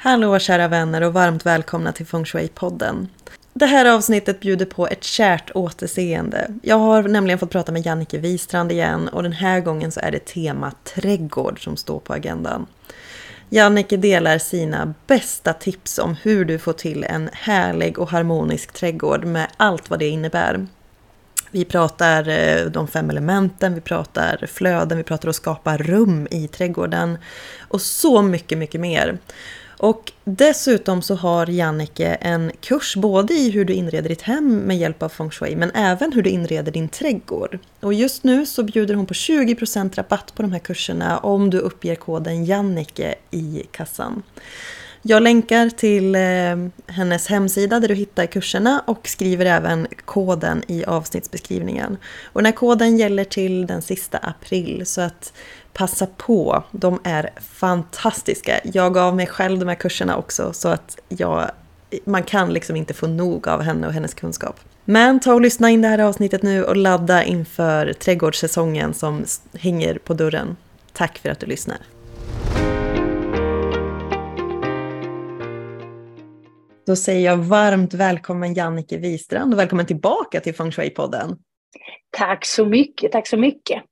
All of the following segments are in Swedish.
Hallå kära vänner och varmt välkomna till Feng Shui-podden. Det här avsnittet bjuder på ett kärt återseende. Jag har nämligen fått prata med Jannike Wistrand igen och den här gången så är det tema trädgård som står på agendan. Jannike delar sina bästa tips om hur du får till en härlig och harmonisk trädgård med allt vad det innebär. Vi pratar eh, de fem elementen, vi pratar flöden, vi pratar att skapa rum i trädgården och så mycket, mycket mer. Och dessutom så har Jannike en kurs både i hur du inreder ditt hem med hjälp av feng shui men även hur du inreder din trädgård. Och just nu så bjuder hon på 20% rabatt på de här kurserna om du uppger koden Jannike i kassan. Jag länkar till eh, hennes hemsida där du hittar kurserna och skriver även koden i avsnittsbeskrivningen. Och den här koden gäller till den sista april så att passa på. De är fantastiska. Jag gav mig själv de här kurserna också så att jag, man kan liksom inte få nog av henne och hennes kunskap. Men ta och lyssna in det här avsnittet nu och ladda inför trädgårdssäsongen som hänger på dörren. Tack för att du lyssnar. Då säger jag varmt välkommen Jannike Wistrand och välkommen tillbaka till Feng Shui-podden. Tack så mycket, tack så mycket.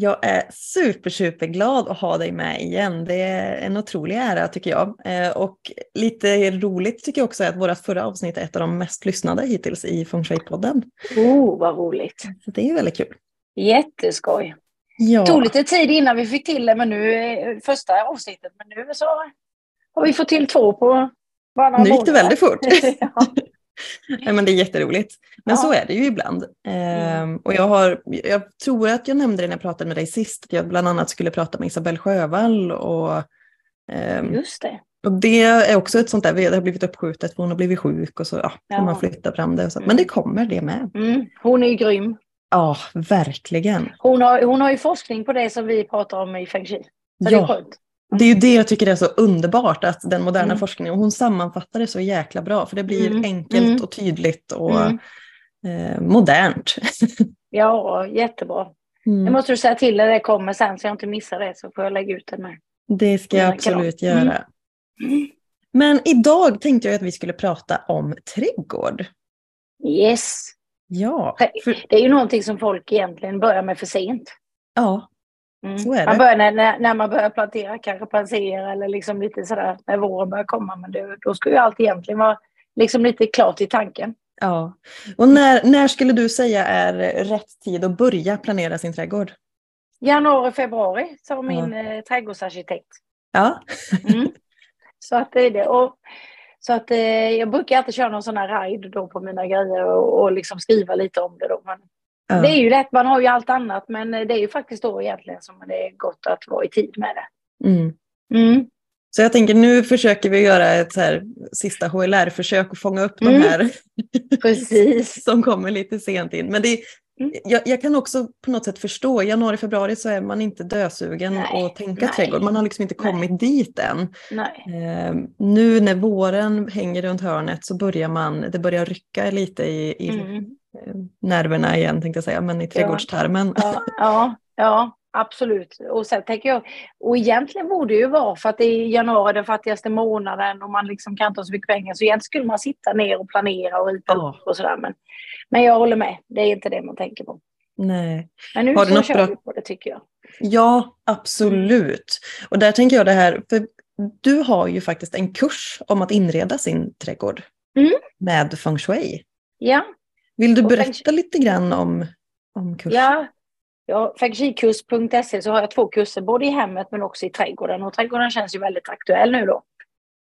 Jag är super, super glad att ha dig med igen. Det är en otrolig ära tycker jag. Eh, och lite roligt tycker jag också att vårt förra avsnitt är ett av de mest lyssnade hittills i Feng Shui-podden. Oh, vad roligt. Så det är väldigt kul. Jätteskoj. Ja. Det tog lite tid innan vi fick till det, men nu första avsnittet, men nu så har vi fått till två på varannan Nu gick det väldigt fort. ja. Men det är jätteroligt. Men ja. så är det ju ibland. Mm. och jag, har, jag tror att jag nämnde det när jag pratade med dig sist, att jag bland annat skulle prata med Isabelle Sjövall. Och, um, Just det. Och det är också ett sånt där, det har blivit uppskjutet för hon har blivit sjuk och så ja, ja. man flytta fram det. Och så. Mm. Men det kommer det med. Mm. Hon är ju grym. Ja, verkligen. Hon har, hon har ju forskning på det som vi pratar om i Feng Shui. Så ja. det är skönt. Det är ju det jag tycker är så underbart, att den moderna mm. forskningen, hon sammanfattar det så jäkla bra, för det blir mm. enkelt mm. och tydligt och mm. eh, modernt. ja, jättebra. Mm. Det måste du säga till när det kommer sen, så jag inte missar det, så får jag lägga ut den med. Det ska jag absolut göra. Mm. Men idag tänkte jag att vi skulle prata om trädgård. Yes. Ja. För... Det är ju någonting som folk egentligen börjar med för sent. Ja, Mm. Man börjar när, när man börjar plantera, kanske plantera eller liksom lite sådär när våren börjar komma. Men det, då ska ju allt egentligen vara liksom lite klart i tanken. Ja. Och när, när skulle du säga är rätt tid att börja planera sin trädgård? Januari, februari, sa min ja. eh, trädgårdsarkitekt. Ja. mm. Så att det är det. Och, så att eh, jag brukar alltid köra någon sån här ride då på mina grejer och, och liksom skriva lite om det då. Men Ja. Det är ju lätt, man har ju allt annat, men det är ju faktiskt då egentligen som det är gott att vara i tid med det. Mm. Mm. Så jag tänker nu försöker vi göra ett så här, sista HLR-försök och fånga upp mm. de här Precis. som kommer lite sent in. Men det, mm. jag, jag, kan också på något sätt förstå, i januari, februari så är man inte dösugen nej, att tänka nej. trädgård. Man har liksom inte kommit nej. dit än. Eh, nu när våren hänger runt hörnet så börjar man, det börjar rycka lite i, i mm. Eh, nerverna igen tänkte jag säga, men i trädgårdstarmen. Ja, ja, ja, absolut. Och sen tänker jag, och egentligen borde det ju vara för att det är januari den fattigaste månaden och man liksom kan inte ha så mycket pengar, så egentligen skulle man sitta ner och planera och rita ja. upp och sådär. Men, men jag håller med, det är inte det man tänker på. Nej. Men nu har så kör bra... vi på det tycker jag. Ja, absolut. Och där tänker jag det här, för du har ju faktiskt en kurs om att inreda sin trädgård mm. med feng shui. Ja, vill du berätta lite grann om, om kursen? Ja, ja fengshikurs.se så har jag två kurser, både i hemmet men också i trädgården. Och trädgården känns ju väldigt aktuell nu då.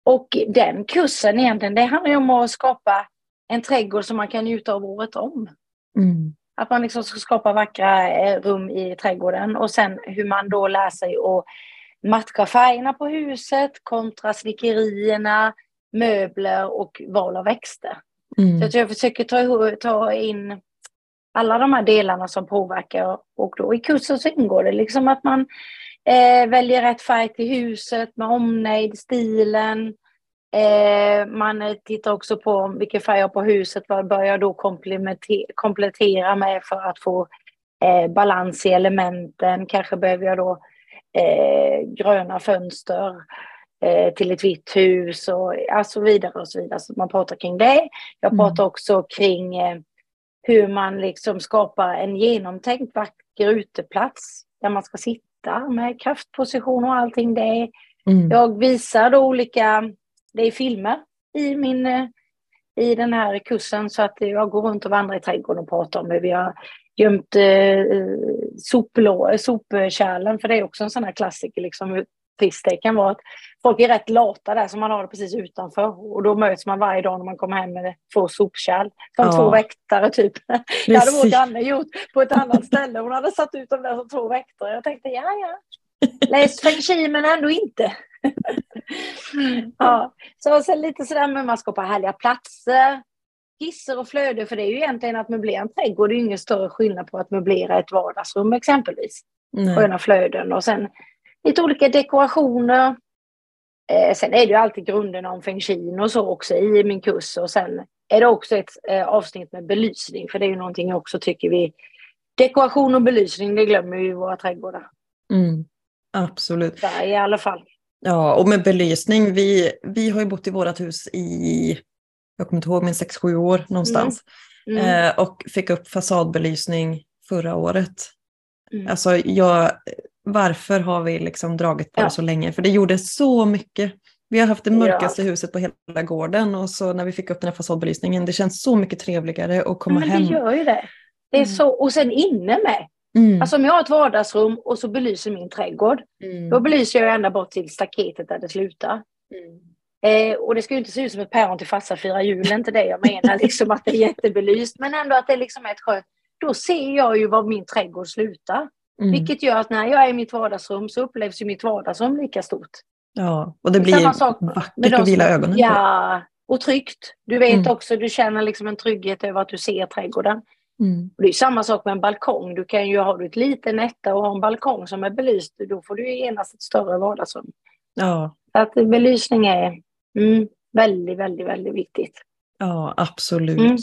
Och den kursen egentligen, det handlar ju om att skapa en trädgård som man kan njuta av året om. Mm. Att man liksom ska skapa vackra eh, rum i trädgården och sen hur man då lär sig att matcha färgerna på huset kontra snickerierna, möbler och val av växter. Mm. Så jag försöker ta, ta in alla de här delarna som påverkar och då i kursen så ingår det liksom att man eh, väljer rätt färg till huset med omnejd, stilen. Eh, man tittar också på vilken färg jag har på huset, vad bör jag då komplettera med för att få eh, balans i elementen. Kanske behöver jag då eh, gröna fönster eh, till ett vitt hus och så vidare och så vidare. Så man pratar kring det. Jag mm. pratar också kring eh, hur man liksom skapar en genomtänkt vacker uteplats där man ska sitta med kraftposition och allting det. Mm. Jag visar då olika, det är filmer i min eh, i den här kursen så att jag går runt och vandrar i trädgården och pratar om hur vi har gömt eh, soplå, sopkärlen, för det är också en sån här klassiker, liksom, trist det kan vara att folk är rätt lata där, så man har det precis utanför. Och då möts man varje dag när man kommer hem med två sopkärl. Som ja. två väktare typ. Det hade vår granne gjort på ett annat ställe. Hon hade satt ut dem där som två väktare. Jag tänkte, ja ja. Läs feng shui men ändå inte. ja. Så sen lite sådär med man skapar härliga platser. Hisser och flöde, för det är ju egentligen att möblera en trädgård. Det är ingen större skillnad på att möblera ett vardagsrum exempelvis. Nej. Sköna flöden och sen lite olika dekorationer. Eh, sen är det ju alltid grunden om feng shui och så också i min kurs. Och sen är det också ett eh, avsnitt med belysning, för det är ju någonting jag också tycker vi... Dekoration och belysning, det glömmer i våra trädgårdar. Mm, absolut. Där i alla fall. Ja, och med belysning, vi, vi har ju bott i vårt hus i, jag kommer inte ihåg, men 6-7 år någonstans. Mm. Mm. Eh, och fick upp fasadbelysning förra året. Mm. Alltså jag, varför har vi liksom dragit på ja. det så länge? För det gjorde så mycket. Vi har haft det mörkaste ja. huset på hela gården och så när vi fick upp den här fasadbelysningen, det känns så mycket trevligare att komma Men hem. Det gör ju det. Det är mm. så, och sen inne med. Mm. Alltså om jag har ett vardagsrum och så belyser min trädgård, mm. då belyser jag ända bort till staketet där det slutar. Mm. Eh, och det ska ju inte se ut som ett päron till farsa firar jul, inte det jag menar, liksom att det är jättebelyst, men ändå att det liksom är ett sjö. Då ser jag ju var min trädgård slutar. Mm. Vilket gör att när jag är i mitt vardagsrum så upplevs ju mitt vardagsrum lika stort. Ja, och det blir Samma sak vackert att vila ögonen Ja, och tryggt. Du vet mm. också, du känner liksom en trygghet över att du ser trädgården. Mm. Det är samma sak med en balkong. Du kan ju ha ett litet etta och ha en balkong som är belyst. Då får du genast ett större vardagsrum. Ja. Så att belysning är mm, väldigt, väldigt, väldigt viktigt. Ja, absolut. Mm.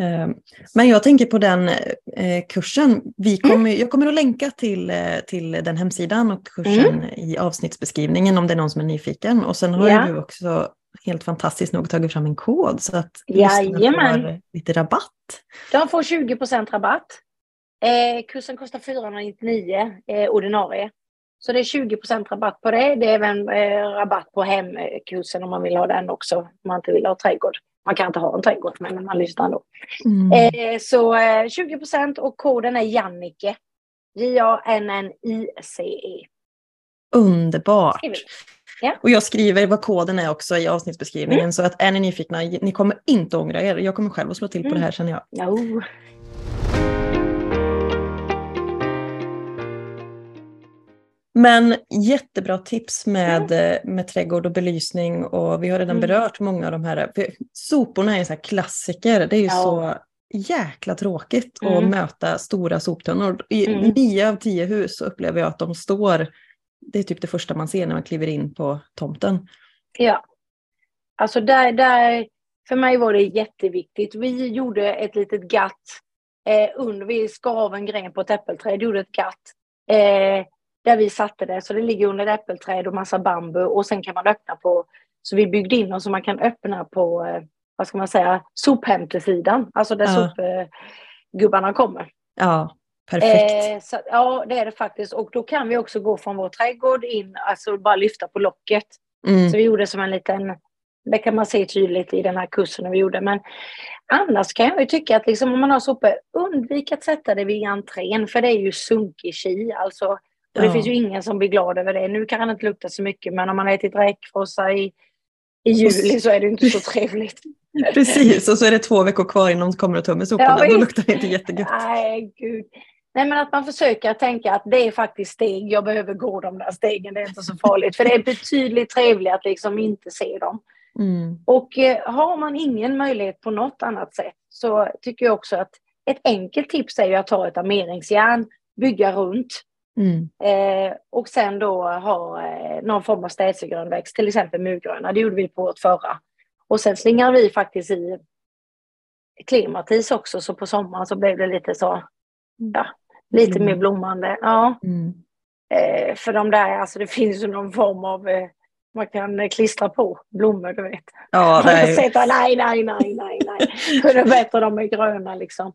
Ehm, men jag tänker på den eh, kursen. Vi mm. kommer, jag kommer att länka till, eh, till den hemsidan och kursen mm. i avsnittsbeskrivningen om det är någon som är nyfiken. Och sen har ja. du också helt fantastiskt nog tagit fram en kod så att Jajamän. får lite rabatt. De får 20% rabatt. Eh, kursen kostar 499 eh, ordinarie. Så det är 20% rabatt på det. Det är även eh, rabatt på hemkursen om man vill ha den också. Om man inte vill ha trädgård. Man kan inte ha en trädgård, men man lyssnar ändå. Mm. Eh, så eh, 20% och koden är Jannike. J-A-N-N-I-C-E. Underbart. Ja. Och jag skriver vad koden är också i avsnittsbeskrivningen mm. så att är ni nyfikna, ni kommer inte ångra er. Jag kommer själv att slå till på mm. det här känner jag. No. Men jättebra tips med, mm. med trädgård och belysning och vi har redan mm. berört många av de här. soporna är en sån klassiker. Det är ju ja. så jäkla tråkigt mm. att möta stora soptunnor. I mm. nio av tio hus så upplever jag att de står, det är typ det första man ser när man kliver in på tomten. Ja, alltså där, där för mig var det jätteviktigt. Vi gjorde ett litet gatt eh, under, vi skav en gren på ett äppelträd, gjorde ett gatt. Eh, där vi satte det. Så det ligger under äppelträd och massa bambu och sen kan man öppna på, så vi byggde in oss så man kan öppna på, eh, vad ska man säga, sophämtesidan, alltså där ja. sopgubbarna kommer. Ja, perfekt. Eh, så, ja, det är det faktiskt. Och då kan vi också gå från vår trädgård in, alltså bara lyfta på locket. Mm. Så vi gjorde som en liten, det kan man se tydligt i den här kursen vi gjorde. Men annars kan jag ju tycka att liksom, om man har sopor, undvik att sätta det vid entrén, för det är ju sunkig chi. Alltså, och det ja. finns ju ingen som blir glad över det. Nu kan han inte lukta så mycket, men om man har ätit räkfrossa i, i juli så är det inte så trevligt. Precis, och så är det två veckor kvar innan de kommer och tömmer soporna. Ja, Då luktar det inte jättegott. Nej, gud. Nej, men att man försöker tänka att det är faktiskt steg. Jag behöver gå de där stegen. Det är inte så farligt. För det är betydligt trevligare att liksom inte se dem. Mm. Och eh, har man ingen möjlighet på något annat sätt så tycker jag också att ett enkelt tips är ju att ta ett armeringsjärn, bygga runt mm. eh, och sen då ha eh, någon form av städsegrönväxt, till exempel murgröna. Det gjorde vi på vårt förra. Och sen slingar vi faktiskt i klimatis också, så på sommaren så blev det lite så, ja, lite mm. mer blommande. Ja. Mm. Eh, för de där, alltså det finns ju någon form av eh, man kan klistra på blommor, du vet. Ja, nej. Sätta, nej, nej, nej, nej, nej. Kunde bättre de är gröna liksom.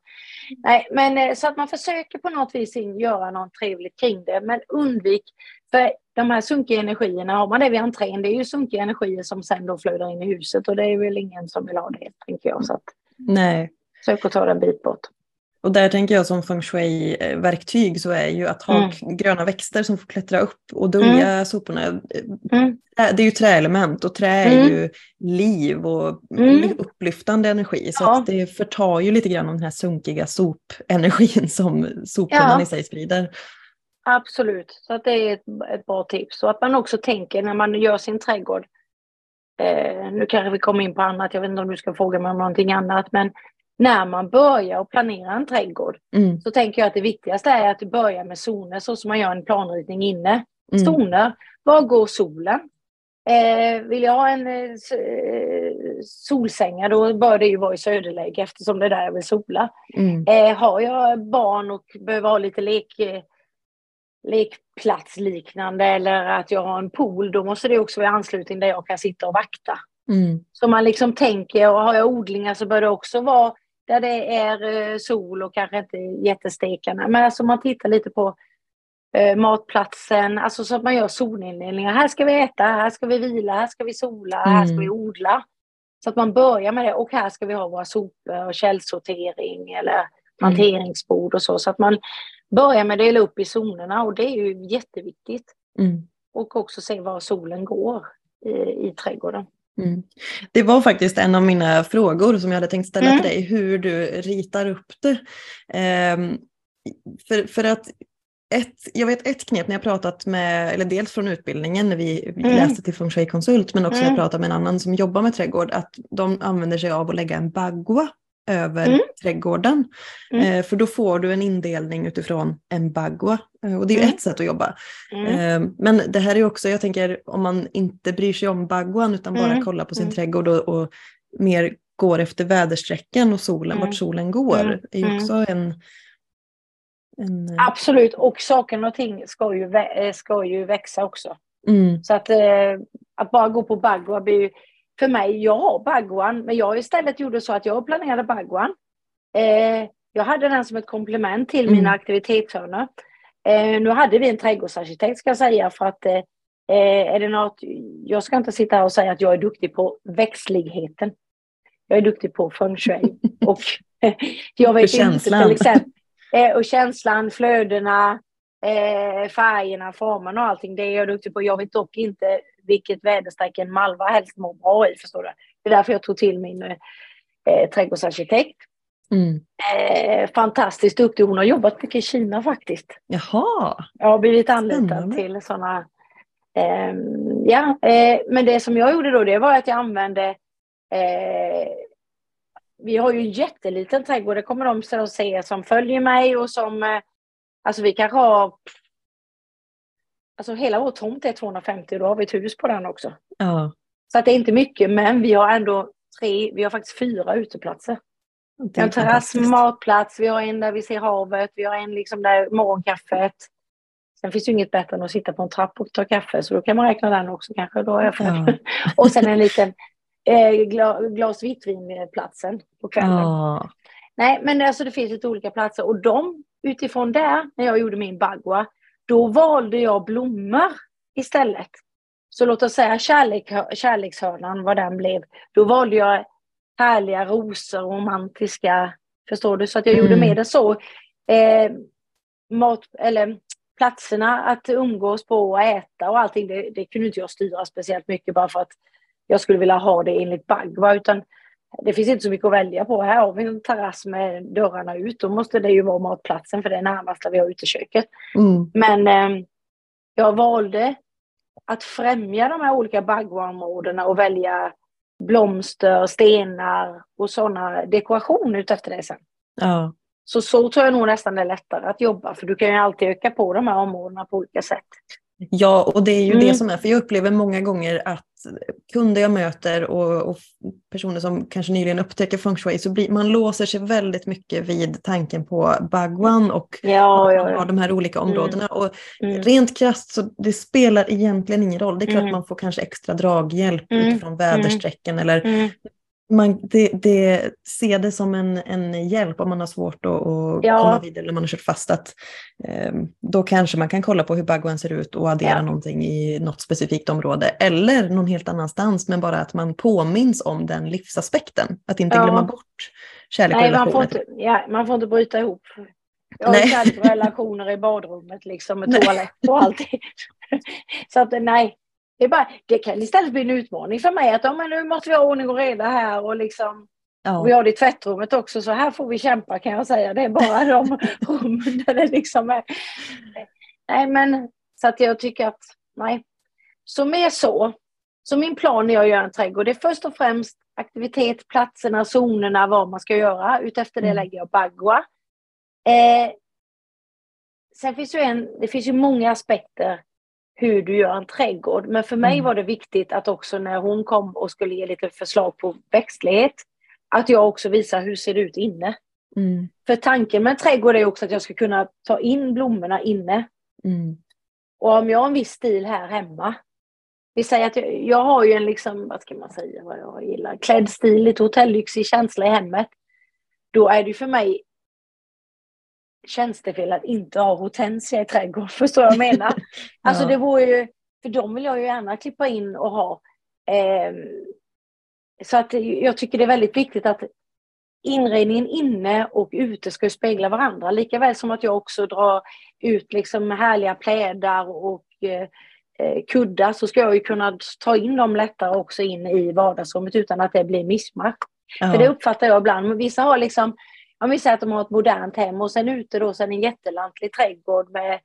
Nej, men eh, så att man försöker på något vis göra något trevligt kring det, men undvik, för de här sunkiga energierna, har man det vid entrén, det är ju sunkiga energier som sen då flödar in i huset och det är väl ingen som vill ha det, tänker jag. Så att, nej. Sök att ta den bit bort. Och där tänker jag som feng shui-verktyg så är ju att ha mm. gröna växter som får klättra upp och dölja mm. soporna. Mm. Det är ju träelement och trä är mm. ju liv och mm. upplyftande energi. Så ja. det förtar ju lite grann av den här sunkiga sopenergin som soporna ja. i sig sprider. Absolut, så att det är ett, ett bra tips. Och att man också tänker när man gör sin trädgård. Eh, nu kanske vi kommer in på annat, jag vet inte om du ska fråga mig om någonting annat. Men när man börjar och planera en trädgård mm. så tänker jag att det viktigaste är att du börjar med zoner så som man gör en planritning inne. Mm. Zoner, var går solen? Eh, vill jag ha en eh, solsänga då bör det ju vara i söderläge eftersom det är där jag vill sola. Mm. Eh, har jag barn och behöver ha lite lek, eh, lekplatsliknande eller att jag har en pool då måste det också vara i anslutning där jag kan sitta och vakta. Mm. Så man liksom tänker, och har jag odlingar så bör det också vara där det är eh, sol och kanske inte jättestekande. Men alltså man tittar lite på eh, matplatsen, alltså så att man gör zonindelningar. Här ska vi äta, här ska vi vila, här ska vi sola, mm. här ska vi mm. odla. Så att man börjar med det och här ska vi ha våra sopor och källsortering eller hanteringsbord och så. Så att man börjar med att dela upp i zonerna och det är ju jätteviktigt. Mm. Och också se var solen går i, i trädgården. Mm. Det var faktiskt en av mina frågor som jag hade tänkt ställa mm. till dig, hur du ritar upp det. Um, för, för att ett, jag vet ett knep när jag pratat med, eller dels från utbildningen när vi mm. läste till feng shui-konsult, men också när jag mm. pratade med en annan som jobbar med trädgård, att de använder sig av att lägga en bagua över mm. trädgården. Mm. Eh, för då får du en indelning utifrån en bagua. Eh, och det är ju mm. ett sätt att jobba. Mm. Eh, men det här är också, jag tänker om man inte bryr sig om baguan utan bara mm. kollar på sin mm. trädgård och, och, mer går efter väderstrecken och solen, vart solen går. är ju också en, en... Absolut, och saker och ting ska ju, ska ju växa också. Så att, att bara gå på bagua blir ju för mig, jag har bagwan, men jag istället gjorde så att jag planerade bagwan. Eh, jag hade den som ett komplement till mm. mina aktivitetshörnor. Eh, nu hade vi en trädgårdsarkitekt ska jag säga för att eh, är det något, jag ska inte sitta här och säga att jag är duktig på växtligheten. Jag är duktig på feng shui och jag vet inte till exempel, eh, och känslan, flödena, eh, färgerna, formen och allting, det är jag duktig på. Jag vet dock inte vilket väderstreck en malva helst mår bra i, förstår du. Det är därför jag tog till min eh, trädgårdsarkitekt. Mm. Eh, fantastiskt duktig. Hon har jobbat mycket i Kina faktiskt. Jaha. Jag har blivit anlitad till sådana. Eh, ja, eh, men det som jag gjorde då, det var att jag använde eh, vi har ju en jätteliten trädgård, det kommer de att se som följer mig och som, eh, alltså vi kanske har Alltså hela vår tomt är 250 och då har vi ett hus på den också. Ja. Så att det är inte mycket, men vi har ändå tre, vi har faktiskt fyra uteplatser. Vi har en terrass, matplats, vi har en där vi ser havet, vi har en liksom där morgonkaffet. Sen finns det ju inget bättre än att sitta på en trapp och ta kaffe, så då kan man räkna den också kanske. Då jag ja. och sen en liten eh, glas vitvinplatsen på kvällen. Ja. Nej, men alltså det finns lite olika platser och de utifrån där, när jag gjorde min bagua, då valde jag blommor istället. Så låt oss säga kärlek, kärlekshörnan, vad den blev. Då valde jag härliga rosor, romantiska, förstår du? Så att jag mm. gjorde med det så. Eh, mat, eller platserna att umgås på och äta och allting, det, det kunde inte jag styra speciellt mycket bara för att jag skulle vilja ha det enligt Bagva, utan det finns inte så mycket att välja på. Här har vi en terrass med dörrarna ut. Då måste det ju vara matplatsen för det är närmast där vi har uteköket. Mm. Men eh, jag valde att främja de här olika baggoområdena och välja blomster, stenar och sådana dekorationer utefter det sen. Ja. Så så tror jag nog nästan det är lättare att jobba för du kan ju alltid öka på de här områdena på olika sätt. Ja, och det är ju Mm. det som är, för jag upplever många gånger att kunder jag möter och, och personer som kanske nyligen upptäcker feng shui, så blir, man låser sig väldigt mycket vid tanken på bagwan och Ja, ja, ja. de här olika Mm. områdena. Och Mm. rent krasst så det spelar egentligen ingen roll. Det är klart Mm. man får kanske extra draghjälp Mm. utifrån väderstrecken eller Mm. Man, det, det, se det som en, en hjälp om man har svårt att, att Ja. komma vidare eller man har kört fast. Att, eh, då kanske man kan kolla på hur bagwan ser ut och addera Ja. någonting i något specifikt område. Eller någon helt annanstans, men bara att man påminns om den livsaspekten. Att inte Ja. glömma bort kärlek och Nej, man får, relationer. inte, ja, man får inte bryta ihop. Jag har Nej. kärleksrelationer i badrummet liksom med Nej. toalett och allting. Så att nej, det, bara, det kan istället bli en utmaning för mig att ja, men nu måste vi ha ordning och reda här och liksom Ja. vi har det i tvättrummet också så här får vi kämpa kan jag säga. Det är bara de rummen där det liksom är. Nej men så att jag tycker att nej. Så mer så. Så min plan när jag gör en trädgård det är först och främst aktivitet, platserna, zonerna, vad man ska göra. Utefter det Mm. lägger jag bagua. Eh, sen finns ju en, det finns ju många aspekter hur du gör en trädgård. Men för mig Mm. var det viktigt att också när hon kom och skulle ge lite förslag på växtlighet, att jag också visar hur ser det ut inne. Mm. För tanken med en trädgård är också att jag ska kunna ta in blommorna inne. Mm. Och om jag har en viss stil här hemma. Vi säger att jag, jag har ju en liksom, vad ska man säga, vad jag gillar, klädstil, lite hotellyxig känsla i hemmet. Då är det för mig tjänstefel att inte ha hortensia i trädgården. Förstår du vad jag menar? Alltså Ja. det vore ju, för de vill jag ju gärna klippa in och ha. Ehm, så att jag tycker det är väldigt viktigt att inredningen inne och ute ska spegla varandra. Lika väl som att jag också drar ut liksom härliga plädar och eh, eh, kuddar så ska jag ju kunna ta in dem lättare också in i vardagsrummet utan att det blir missmatch. Ja. För det uppfattar jag ibland. Vissa har liksom, om vi säger att de har ett modernt hem och sen ute då sen en jättelantlig trädgård med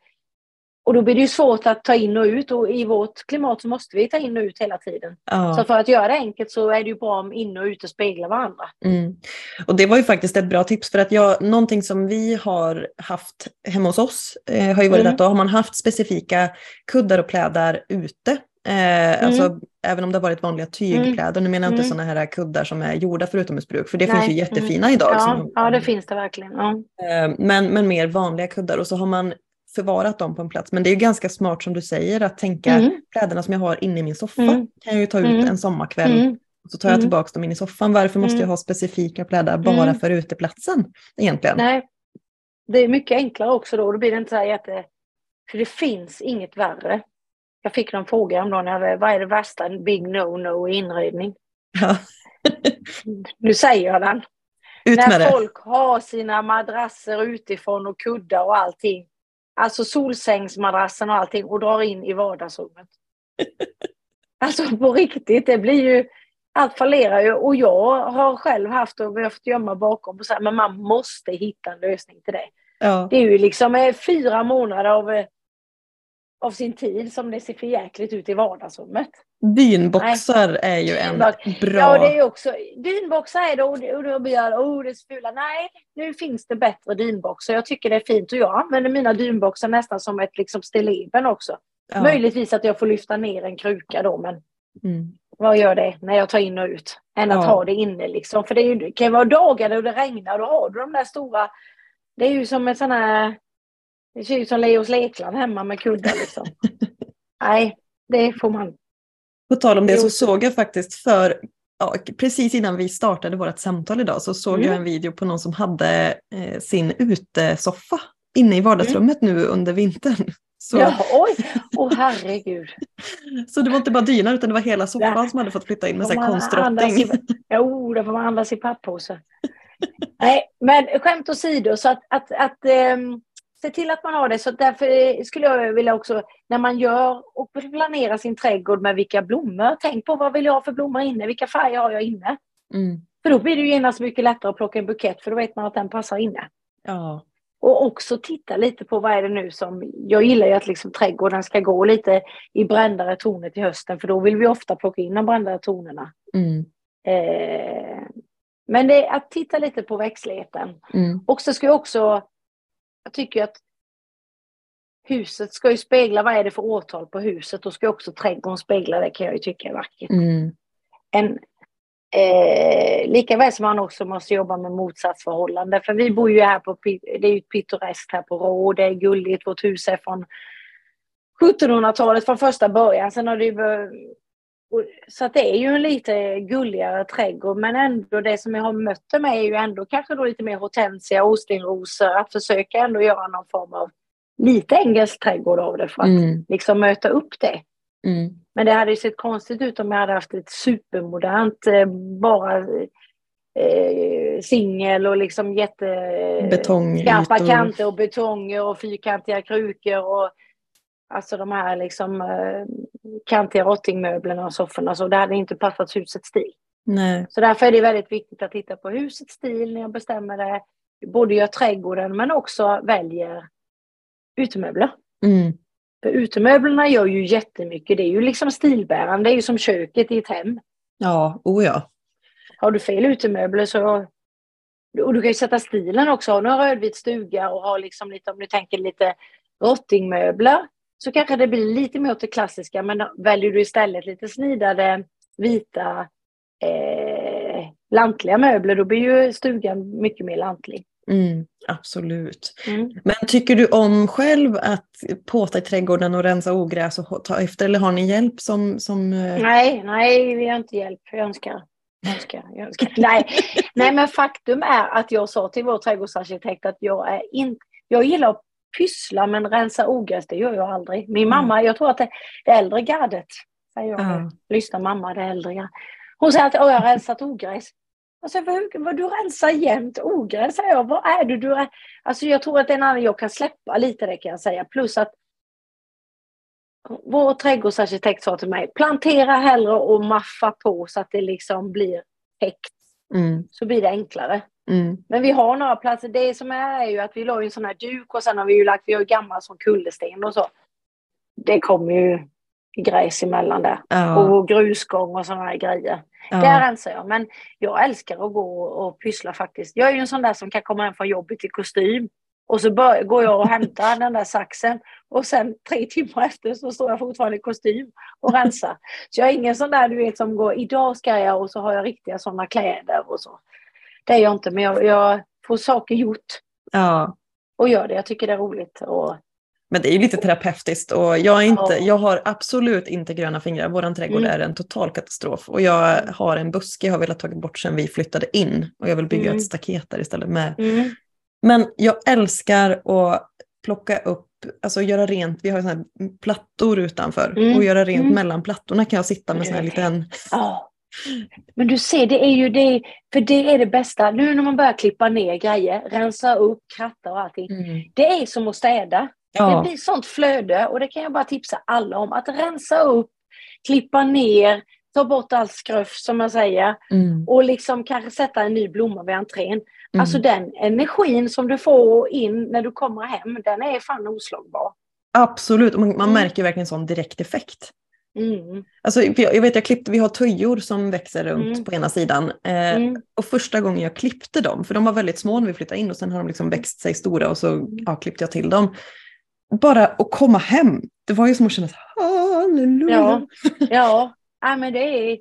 och då blir det ju svårt att ta in och ut och i vårt klimat så måste vi ta in och ut hela tiden. Ja. Så för att göra det enkelt så är det ju bra om in och ute speglar varandra. Mm. Och det var ju faktiskt ett bra tips för att jag, någonting som vi har haft hemma hos oss eh, har ju varit Mm. att då har man haft specifika kuddar och plädar ute. Eh, Alltså även om det har varit vanliga tygplädar, nu menar jag inte Mm. sådana här kuddar som är gjorda för utomhusbruk, för det Nej. finns ju jättefina idag. Ja, som- ja, det finns det verkligen. Ja. Eh, Men, men mer vanliga kuddar och så har man förvarat dem på en plats. Men det är ganska smart som du säger att tänka Mm. pläderna som jag har inne i min soffa Mm. kan jag ju ta ut Mm. en sommarkväll Mm. och så tar jag Mm. tillbaka dem in i soffan. Varför måste Mm. jag ha specifika plädar bara Mm. för uteplatsen egentligen? Nej, det är mycket enklare också då. Då blir det inte så här jätte... För det finns inget värre. Jag fick någon fråga om dagen, vad är det värsta, big no-no i inredning? Ja. Nu säger jag den. Ut med När det. folk har sina madrasser utifrån och kuddar och allting. Alltså solsängsmadrassen och allting och drar in i vardagsrummet. Alltså på riktigt, det blir ju... Allt fallerar ju och jag har själv haft och behövt gömma bakom och så här, men man måste hitta en lösning till det. Ja. Det är ju liksom eh, fyra månader av, eh, av sin tid som det ser för jäkligt ut i vardagsrummet. Dynboxar är ju en bra... Ja, det är också, dynboxar är det och, och då blir jag, oh det är så fula. Nej, nu finns det bättre dynboxar. Jag tycker det är fint och jag använder mina dynboxar nästan som ett liksom stilleben också. ja. Möjligtvis att jag får lyfta ner en kruka då, men Mm. vad gör det när jag tar in och ut? Än att Ja. ha det inne liksom. För det, är ju, det kan vara dagar då det regnar, då har du de där stora, det är ju som en sån här, det ser ut som Leos lekland hemma med kuddar liksom. Nej, det får man. På tal om det så såg jag faktiskt för ja, precis innan vi startade vårt samtal idag så såg Mm. jag en video på någon som hade eh, sin utesoffa inne i vardagsrummet nu under vintern. Så, Ja, oj, åh herregud. så det var inte bara dynan utan det var hela soffan Ja. som hade fått flytta in med konstrotting. i- Jo, det får man andas i pappåse. Nej, men skämt åsido, så att, att, att ehm, se till att man har det. Så därför eh, skulle jag vilja också, när man gör och planerar sin trädgård med vilka blommor, tänk på vad vill jag ha för blommor inne, vilka färger har jag inne? Mm. För då blir det ju genast mycket lättare att plocka en bukett, för då vet man att den passar inne. Ja. Och också titta lite på vad är det nu som, jag gillar ju att liksom trädgården ska gå lite i brändare toner till hösten, för då vill vi ofta plocka in de brändare tonerna. Mm. Eh, men det är att titta lite på växtligheten. Mm. Och så ska jag också, jag tycker att huset ska ju spegla, vad är det för årtal på huset? Då ska också trädgården spegla det kan jag ju tycka är vackert. Mm. En, eh, lika väl som man också måste jobba med motsatsförhållande. För vi bor ju här på, det är ju pittoreskt här på Rå, det är gulligt, vårt hus är från 1700-talet från första början. Sen har det ju, så det är ju en lite gulligare trädgård men ändå det som jag har mött med är ju ändå kanske då lite mer hortensia, ostinrosor, att försöka ändå göra någon form av lite engelsk trädgård av det för att Mm. liksom möta upp det. Mm. Men det hade ju sett konstigt ut om jag hade haft ett supermodernt, eh, bara eh, singel och liksom jätte... Betongytor. Skarpa kanter och betonger och fyrkantiga krukor och alltså de här liksom eh, kantiga rottingmöblerna och sofforna. Så det hade inte passat husets stil. Nej. Så därför är det väldigt viktigt att titta på husets stil när jag bestämmer det. Både gör trädgården men också väljer utemöbler. Mm. För utemöblerna gör ju jättemycket. Det är ju liksom stilbärande. Det är ju som köket i ett hem. Ja, oh ja. Har du fel utemöbler så... Och du kan ju sätta stilen också. Har du en rödvit stuga och har liksom lite, om du tänker lite rottingmöbler, så kanske det blir lite mer åt det klassiska. Men väljer du istället lite snidade, vita, eh, lantliga möbler, då blir ju stugan mycket mer lantlig. Mm. Absolut. Mm. Men tycker du om själv att påta i trädgården och rensa ogräs och ta efter eller har ni hjälp som... som eh, Nej, nej, vi har inte hjälp. Jag önskar. Jag önskar, jag önskar. nej. nej, men faktum är att jag sa till vår trädgårdsarkitekt att jag är inte... Jag gillar att pyssla men rensa ogräs, det gör jag aldrig. Min mamma, jag tror att det, det äldre gardet, säger jag. Ja. Lyssna mamma, det äldre gardet. Hon säger att "Åh, jag har rensat ogräs. Alltså, vad, vad du rensar jämt ogräs, säger jag. Vad är du? du är... Alltså jag tror att det är en annan, jag kan släppa lite det kan jag säga. Plus att vår trädgårdsarkitekt sa till mig, plantera hellre och maffa på så att det liksom blir täckt. Mm. Så blir det enklare. Mm. Men vi har några platser. Det som är, är ju att vi la ju en sån här duk och sen har vi ju lagt, vi har ju gammal som kullersten och så. Det kommer ju gräs emellan där. Ja. Och grusgång och sådana här grejer. ja. Där rensar jag. Men jag älskar att gå och pyssla faktiskt. Jag är ju en sån där som kan komma hem från jobbet i kostym. Och så bör, går jag och hämtar den där saxen. Och sen tre timmar efter så står jag fortfarande i kostym och rensar. Så jag är ingen sån där du vet som går, idag ska jag och så har jag riktiga sådana kläder och så. Det är jag inte, men jag, jag får saker gjort ja. och gör det. Jag tycker det är roligt. Och, Men det är ju lite terapeutiskt och jag, är inte, Ja. jag har absolut inte gröna fingrar. Vår trädgård Mm. är en total katastrof. Och jag har en buske jag har velat ta bort sedan vi flyttade in. Och jag vill bygga Mm. ett staket där istället med. mm, Men jag älskar att plocka upp, alltså göra rent. Vi har såna här plattor utanför. Mm. Och göra rent Mm. mellan plattorna kan jag sitta med sån här liten... ja. Men du ser, det är ju det, för det är det bästa. Nu när man börjar klippa ner grejer, rensa upp, kratta och allting. Mm. Det är som att städa. Det Ja, blir sånt flöde och det kan jag bara tipsa alla om. Att rensa upp, klippa ner, ta bort all skruff som man säger. mm. Och liksom kanske sätta en ny blomma vid entrén. Mm. Alltså den energin som du får in när du kommer hem, den är fan oslagbar. Absolut, och man, man Mm. märker verkligen sån direkt effekt. Mm. Alltså, jag, jag vet, jag klippte, vi har tujor som växer runt Mm. på ena sidan. Eh, Mm. Och första gången jag klippte dem, för de var väldigt små när vi flyttade in och sen har de liksom växt sig stora och så ja, klippte jag till dem. Bara att komma hem, det var ju som att känna så, halleluja. Ja, ja. ja, men det är...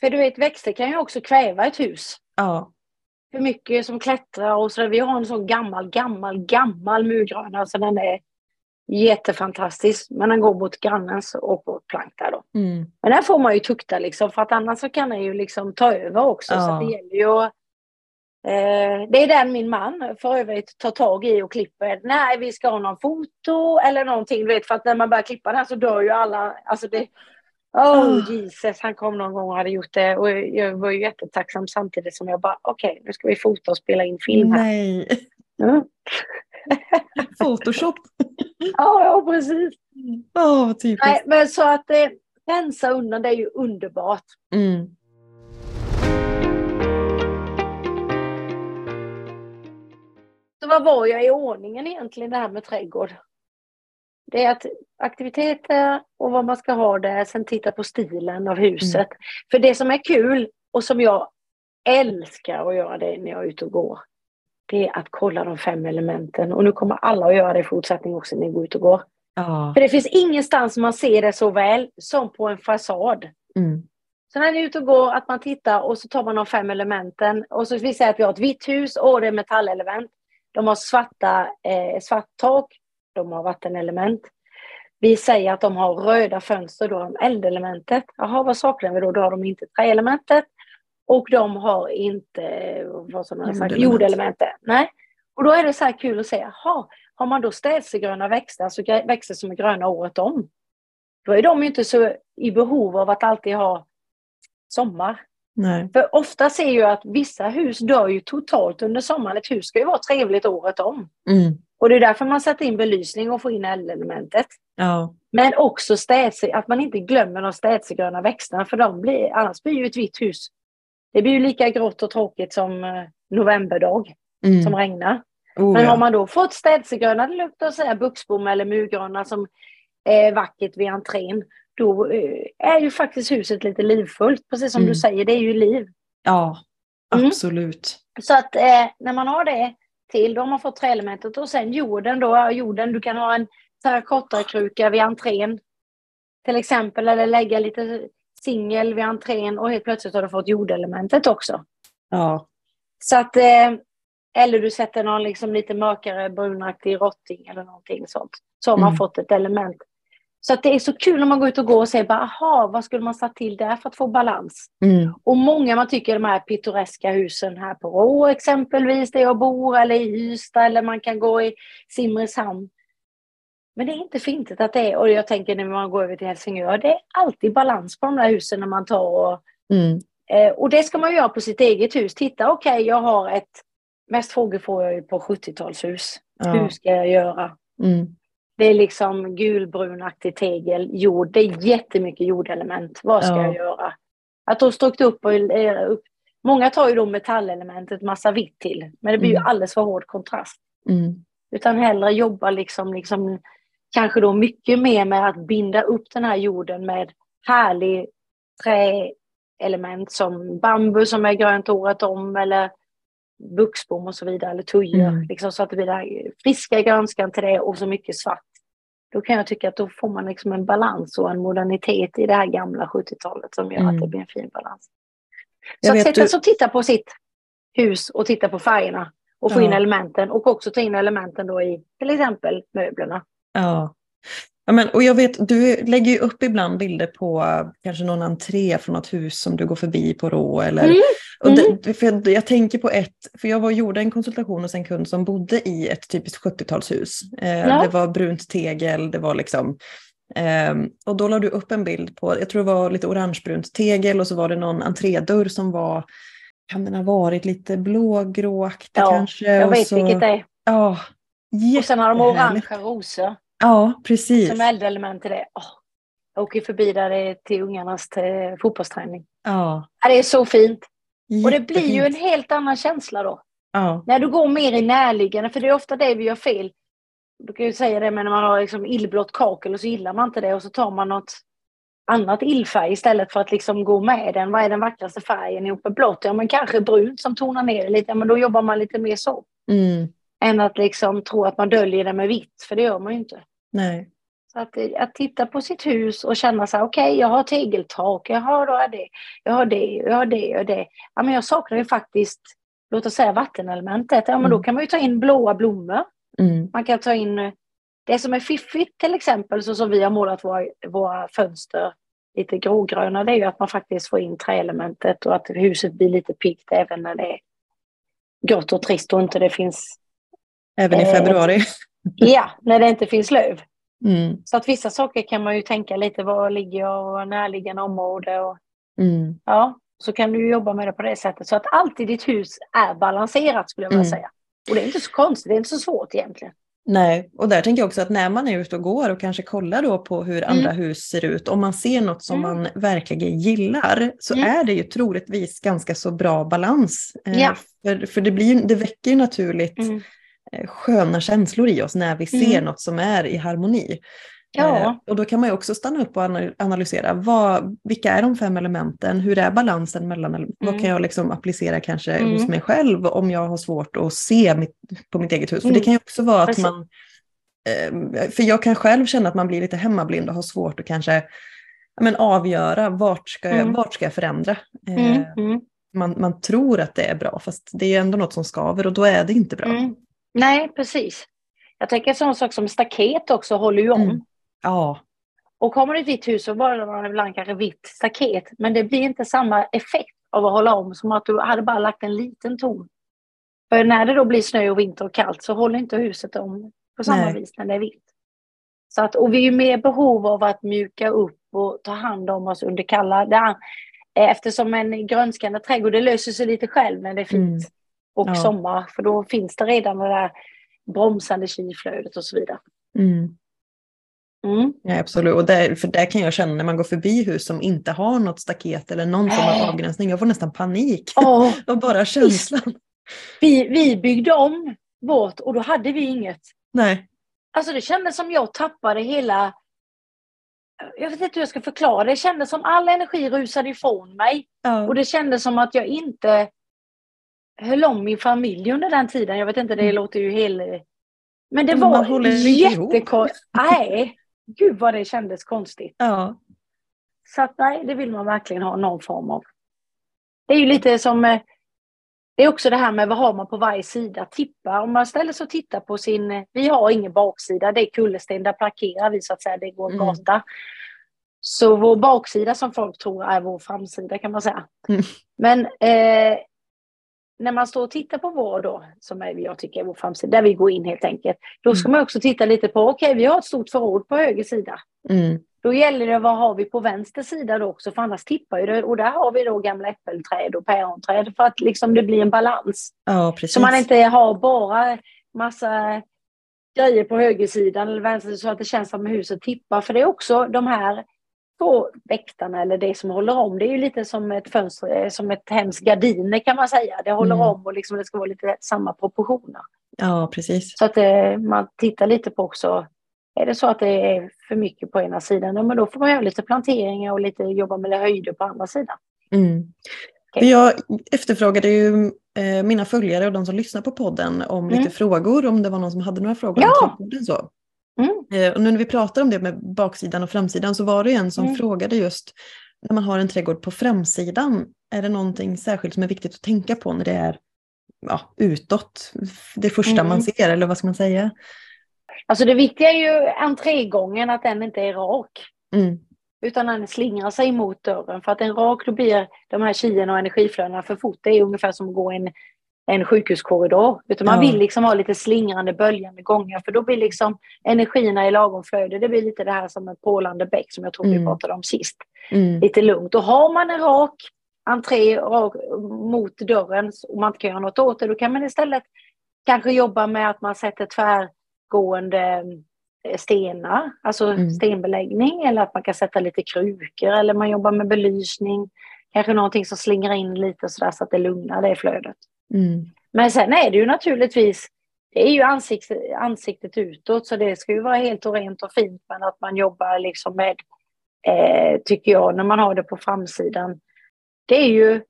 För du vet, växter kan ju också kväva ett hus. Ja. För mycket som klättrar och så. Vi har en sån gammal, gammal, gammal murgröna. Alltså den är jättefantastisk. Men den går mot grannens och vårt plank där då. Mm. Men den får man ju tukta liksom. För att annars så kan den ju liksom ta över också. Så Ja. att det gäller ju att... Eh, det är den min man för övrigt tar tag i och klipper. Nej, vi ska ha någon foto eller någonting. Du vet, för att när man börjar klippa den så dör ju alla. Alltså det, oh Ah. Jesus, han kom någon gång och hade gjort det. Och jag var ju jättetacksam samtidigt som jag bara, okej, nu ska vi fota och spela in film här. Nej, Mm. Photoshop. Ja, ja, precis. Vad typiskt. Nej, men så att eh, rensa undan, det är ju underbart. Mm. Så vad var jag i ordningen egentligen det här med trädgård? Det är att aktiviteter och vad man ska ha där, sen titta på stilen av huset. För det som är kul och som jag älskar att göra det när jag är ute och går, det är att kolla de fem elementen. Och nu kommer alla att göra det i fortsättningen också när ni går ut och går. Ja. För det finns ingenstans man ser det så väl som på en fasad. Mm. Så när ni är ute och går, att man tittar och så tar man de fem elementen. Och så vi säger att vi har ett vitt hus och det är metallelement. De har svarta, eh, svart tak, de har vattenelement. Vi säger att de har röda fönster, då har de eldelementet. Jaha, vad saknar vi då? Då har de inte träelementet. Och de har inte vad som sagt, Jordelement. Nej. Och då är det så här kul att se, jaha, har man då städsegröna växter, alltså växter som är gröna året om, då är de ju inte så i behov av att alltid ha sommar. Nej. För ofta ser ju att vissa hus dör ju totalt under sommaren. Ett hus ska ju vara trevligt året om. Mm. Och det är därför man sätter in belysning och får in eldelementet. Ja. Men också städse, att man inte glömmer de städsegröna växterna för de blir, annars blir ju ett vitt hus. Det blir ju lika grått och tråkigt som eh, novemberdag Mm. som regnar. Oh, Men ja. har man då fått städsegröna, låt oss säga buxbom eller murgröna som är vackert vid entrén, då eh, är ju faktiskt huset lite livfullt. Precis som Mm. du säger, det är ju liv. ja, Mm. absolut. Så att eh, när man har det till, då har man fått träelementet och sen jorden då, jorden, du kan ha en terrakottakruka vid entrén till exempel, eller lägga lite singel vid entrén och helt plötsligt har du fått jordelementet också. Ja. Så att, eh, eller du sätter någon liksom lite mörkare brunaktig rotting eller någonting sånt. Så har man Mm. fått ett element. Så att det är så kul när man går ut och går och säger bara, aha, vad skulle man satt till där för att få balans? Mm. Och många man tycker de här pittoreska husen här på Rå exempelvis, där jag bor, eller i Ystad, eller man kan gå i Simrishamn. Men det är inte fint att det är, och jag tänker när man går över till Helsingör, det är alltid balans på de där husen när man tar och Mm. Eh, och det ska man göra på sitt eget hus. Titta, okej, jag har ett... Mest frågor får jag ju på 70-talshus. Ja. Hur ska jag göra? Mm. Det är liksom gulbrunaktig tegel, jord. Det är jättemycket jordelement. Vad ska Ja. jag göra? Att då strykt upp och eh, upp. Många tar ju då metallelementet, massa vitt till. Men det blir ju Mm. alldeles för hård kontrast. Mm. Utan hellre jobba liksom, liksom kanske då mycket mer med att binda upp den här jorden med härlig träelement som bambu som är grönt året om eller buxbom och så vidare, eller tujor. Mm. Liksom, så att det blir den friska grönskan till det och så mycket svart. Då kan jag tycka att då får man liksom en balans och en modernitet i det här gamla 70-talet som gör Mm. att det blir en fin balans. Jag Så att sätta du- sig och titta på sitt hus och titta på färgerna och få Ja. in elementen och också ta in elementen då i till exempel möblerna. Ja. Ja, men, och jag vet, du lägger ju upp ibland bilder på eh, kanske någon entré från något hus som du går förbi på Rå. Eller, Mm, och det, för jag, jag tänker på ett, för jag var och gjorde en konsultation hos en kund som bodde i ett typiskt 70-talshus. Eh, Ja. Det var brunt tegel, det var liksom ehm, och då la du upp en bild på, jag tror det var lite orangebrunt tegel och så var det någon entrédörr som var, kan den ha varit lite blågråaktig Ja, kanske? Jag och vet så, vilket det är. Ja, Och sen har de orangea rosor Ja, precis. som eldelement till det. Åh, jag åker förbi där till ungarnas eh, fotbollsträning. Ja, Det är så fint. Och det blir ju en jättefint. helt annan känsla då. Ja, När du går mer i närliggande, för det är ofta det vi gör fel. Du kan ju säga det, men när man har liksom illblått kakel och så gillar man inte det och så tar man något annat illfärg istället för att liksom gå med den. Vad är den vackraste färgen ihop med blått? Ja, men kanske brunt som tonar ner det lite. Ja, men då jobbar man lite mer så. mm, Än att liksom tro att man döljer det med vitt, för det gör man ju inte. nej. Så att, att titta på sitt hus och känna så här, okej, jag har tegeltak, jag har, då är det, jag har det, jag har det, jag har det. Ja, men jag saknar ju faktiskt, låt oss säga vattenelementet. Ja, men då Mm. kan man ju ta in blåa blommor. Mm, Man kan ta in det som är fiffigt till exempel, så som vi har målat våra, våra fönster lite grågröna, det är ju att man faktiskt får in träelementet och att huset blir lite piggt även när det är grått och trist och inte det finns, även i Eh, februari. ja, när det inte finns löv. Mm, Så att vissa saker kan man ju tänka lite, var ligger jag och närliggande område och mm, ja, så kan du jobba med det på det sättet. Så att alltid ditt hus är balanserat skulle jag vilja Mm. säga. Och det är inte så konstigt, det är inte så svårt egentligen. nej, och där tänker jag också att när man är ute och går och kanske kollar då på hur Mm. andra hus ser ut, om man ser något som Mm. man verkligen gillar, så Mm. är det ju troligtvis ganska så bra balans. Eh, Ja. För, för det, blir, det väcker ju naturligt Mm. Sköna känslor i oss när vi ser Mm. något som är i harmoni. Ja. Eh, och då kan man ju också stanna upp och ana- analysera vad, vilka är de fem elementen, hur är balansen mellan, eller vad Mm. kan jag liksom applicera kanske Mm. hos mig själv om jag har svårt att se mitt, på mitt eget hus. För Mm. det kan ju också vara att Precis. man, eh, för jag kan själv känna att man blir lite hemmablind och har svårt att kanske men avgöra vart ska jag, Mm. vart ska jag förändra. Mm, Eh, mm, man, man tror att det är bra fast det är ändå något som skaver och då är det inte bra. Nej, precis. Jag tänker en sån sak som staket också håller ju om. Mm. Ja, Och har man ett vitt hus så bara man ibland kanske vitt staket. Men det blir inte samma effekt av att hålla om som att du hade bara lagt en liten ton. För när det då blir snö och vinter och kallt så håller inte huset om på samma Nej. vis när det är vitt. Så att, och vi är ju mer behov av att mjuka upp och ta hand om oss under kalla... Eftersom en grönskande trädgård, det löser sig lite själv när det är fint. Mm. Och Ja. sommar, för då finns det redan det där bromsande kylflödet och så vidare. mm. Mm. Ja, absolut. Och där, för där kan jag känna när man går förbi hus som inte har något staket eller någon form av avgränsning. Jag får nästan panik. Åh, Och bara känslan. vi, vi byggde om vårt och då hade vi inget. Nej. Alltså det kändes som jag tappade hela... Jag vet inte hur jag ska förklara. Det kändes som all energi rusade ifrån mig. Ja. Och det kändes som att jag inte höll om min familj under den tiden. Jag vet inte, det Mm. låter ju helt... Men det Men var jättekonstigt. Nej, gud vad det kändes konstigt. ja. Så att nej, det vill man verkligen ha någon form av. Det är ju lite som... eh, Det är också det här med vad har man på varje sida. Tippa, om man ställer sig och tittar på sin... eh, Vi har ingen baksida, det är kullersten, där parkerar vi så att säga, det går Mm. gata. Så vår baksida som folk tror är vår framsida kan man säga. Mm. Men eh, när man står och tittar på vår då, som är, jag tycker är vår framsida, där vi går in helt enkelt. Då ska Mm. man också titta lite på, okej vi har ett stort förråd på höger sida. Mm. Då gäller det vad har vi på vänster sida då också, för annars tippar ju det. Och där har vi då gamla äppelträd och päronträd för att liksom det blir en balans. ja, precis. Så man inte har bara massa grejer på högersidan eller vänster så att det känns som att huset tippar. För det är också de här två väktarna eller det som håller om. Det är ju lite som ett fönster, eh, som ett hems gardiner kan man säga. Det håller Mm. om och liksom det ska vara lite samma proportioner. Ja, precis. Så att eh, man tittar lite på också, är det så att det är för mycket på ena sidan, ja, men då får man göra lite planteringar och lite jobba med höjder på andra sidan. Mm. För jag efterfrågade ju eh, mina följare och de som lyssnar på podden om Mm. lite frågor, om det var någon som hade några frågor Ja. om. Så. Mm. Eh, och nu när vi pratar om det med baksidan och framsidan så var det en som Mm. frågade just när man har en trädgård på framsidan, är det någonting särskilt som är viktigt att tänka på när det är ja, utåt? Det första Mm. man ser, eller vad ska man säga? Alltså det viktiga är ju entrégången, att den inte är rak. Mm. Utan den slingrar sig mot dörren. För att en rak, då blir de här kien och energiflödena för fort. Det är ungefär som att gå en, en sjukhuskorridor. Utan man vill liksom ha lite slingrande, böljande gångar. För då blir liksom energierna i lagom flöde. Det blir lite det här som en pålande bäck som jag tror vi Mm. pratade om sist. Mm. Lite lugnt. Och har man en rak entré rak, mot dörren och man inte kan göra något åt det, då kan man istället kanske jobba med att man sätter tvärgående eh, stenar, alltså Mm. stenbeläggning, eller att man kan sätta lite krukor, eller man jobbar med belysning. Kanske någonting som slingar in lite sådär så att det lugnar det flödet. Mm. Men sen är det ju naturligtvis, det är ju ansiktet, ansiktet utåt, så det ska ju vara helt och rent och fint, men att man jobbar liksom med, eh, tycker jag, när man har det på framsidan. Det är ju,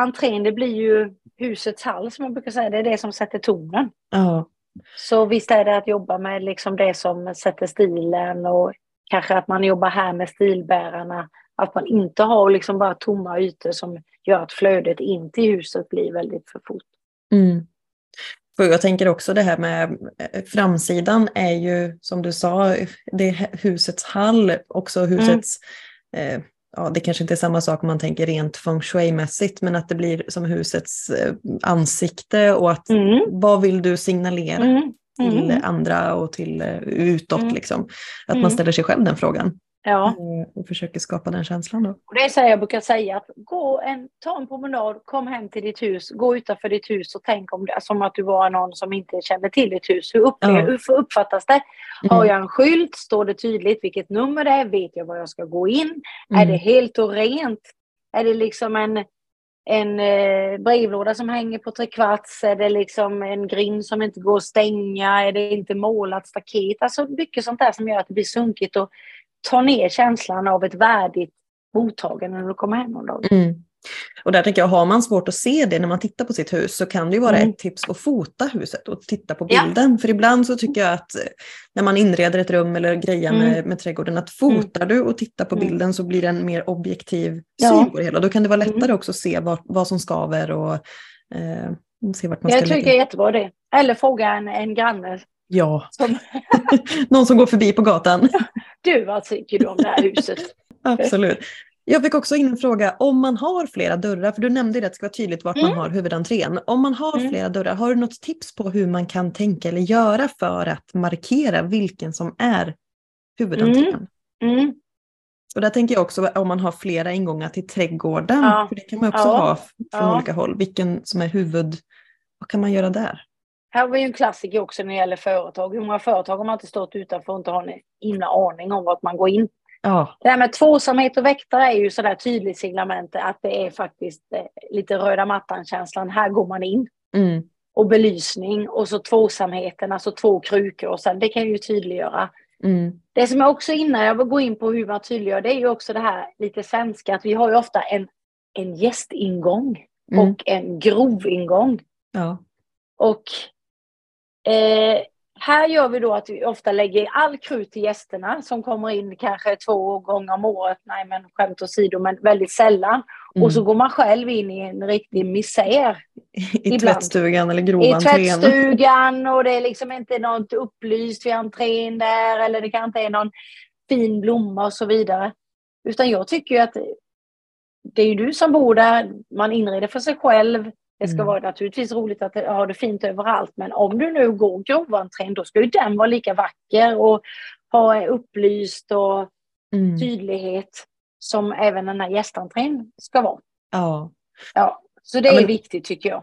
entrén, det blir ju husets hall som man brukar säga, det är det som sätter tonen. Ja. Så visst är det att jobba med liksom det som sätter stilen och kanske att man jobbar här med stilbärarna. Att man inte har liksom bara tomma ytor som gör att flödet in till huset blir väldigt för fort. Mm. För jag tänker också det här med eh, framsidan är ju som du sa, det är husets hall, också husets, eh, ja det kanske inte är samma sak om man tänker rent feng shui-mässigt, men att det blir som husets eh, ansikte och att Mm. vad vill du signalera Mm. till Mm. andra och till eh, utåt Mm. liksom. Att Mm. man ställer sig själv den frågan Ja, eh, och försöker skapa den känslan då. och det är så jag brukar säga att gå en, ta en promenad, kom hem till ditt hus, gå utanför ditt hus och tänk om det som att du var någon som inte kände till ditt hus. Hur, upplever, Ja. hur uppfattas det? Mm. Har jag en skylt? Står det tydligt vilket nummer det är? Vet jag var jag ska gå in? Är Mm. det helt och rent? Är det liksom en, en eh, brevlåda som hänger på trekvarts? Är det liksom en grind som inte går att stänga? Är det inte målat staket? Alltså mycket sånt där som gör att det blir sunkigt och tar ner känslan av ett värdigt mottagande när du kommer hem någon dag. Mm. Och där tänker jag, har man svårt att se det när man tittar på sitt hus så kan det ju vara Mm. ett tips att fota huset och titta på Ja. bilden. För ibland så tycker jag att eh, när man inreder ett rum eller grejer Mm. med, med trädgården, att fotar du och tittar på Mm. bilden så blir det en mer objektiv Ja. syn på det hela. Då kan det vara lättare Mm. också att se vad, vad som skaver och eh, se vart man ska Jag tycker det är jättebra det. Eller fråga en, en granne Ja, som någon som går förbi på gatan. du, vad tycker du om det här huset? Absolut. Jag fick också in en fråga, om man har flera dörrar, för du nämnde det att det ska vara tydligt vart man Mm. har huvudentrén. Om man har Mm. flera dörrar, har du något tips på hur man kan tänka eller göra för att markera vilken som är huvudentrén? Mm. Och där tänker jag också om man har flera ingångar till trädgården, Ja. för det kan man också Ja. ha från Ja. olika håll, vilken som är huvud, vad kan man göra där? Här var ju en klassiker också när det gäller företag. Hur många företag har man inte stått utanför och inte har en himla aning om vart man går in? Ja, Det här med tvåsamhet och väktare är ju sådär tydligt signalement att det är faktiskt eh, lite röda mattan-känslan. Här går man in. mm. Och belysning och så tvåsamheten, alltså två krukor och sen det kan ju tydliggöra. Mm. Det som jag också innan jag vill gå in på hur man tydliggör det är ju också det här lite svenska att vi har ju ofta en, en gästingång Mm. och en grovingång. ja. Och eh, här gör vi då att vi ofta lägger all krut till gästerna som kommer in kanske två gånger om året. Nej men skämt åsido, men väldigt sällan. Mm. Och så går man själv in i en riktig misär I ibland. tvättstugan eller i grovantrén. tvättstugan och det är liksom inte något upplyst vid entrén där eller det kanske inte är någon fin blomma och så vidare. Utan jag tycker ju att det är ju du som bor där, man inreder för sig själv. Det ska Mm. vara naturligtvis roligt att ha det fint överallt men om du nu går grovantrén då ska ju den vara lika vacker och ha upplyst och Mm. tydlighet som även den här gästentrén ska vara. Ja. Ja, så det Ja, är men- viktigt tycker jag.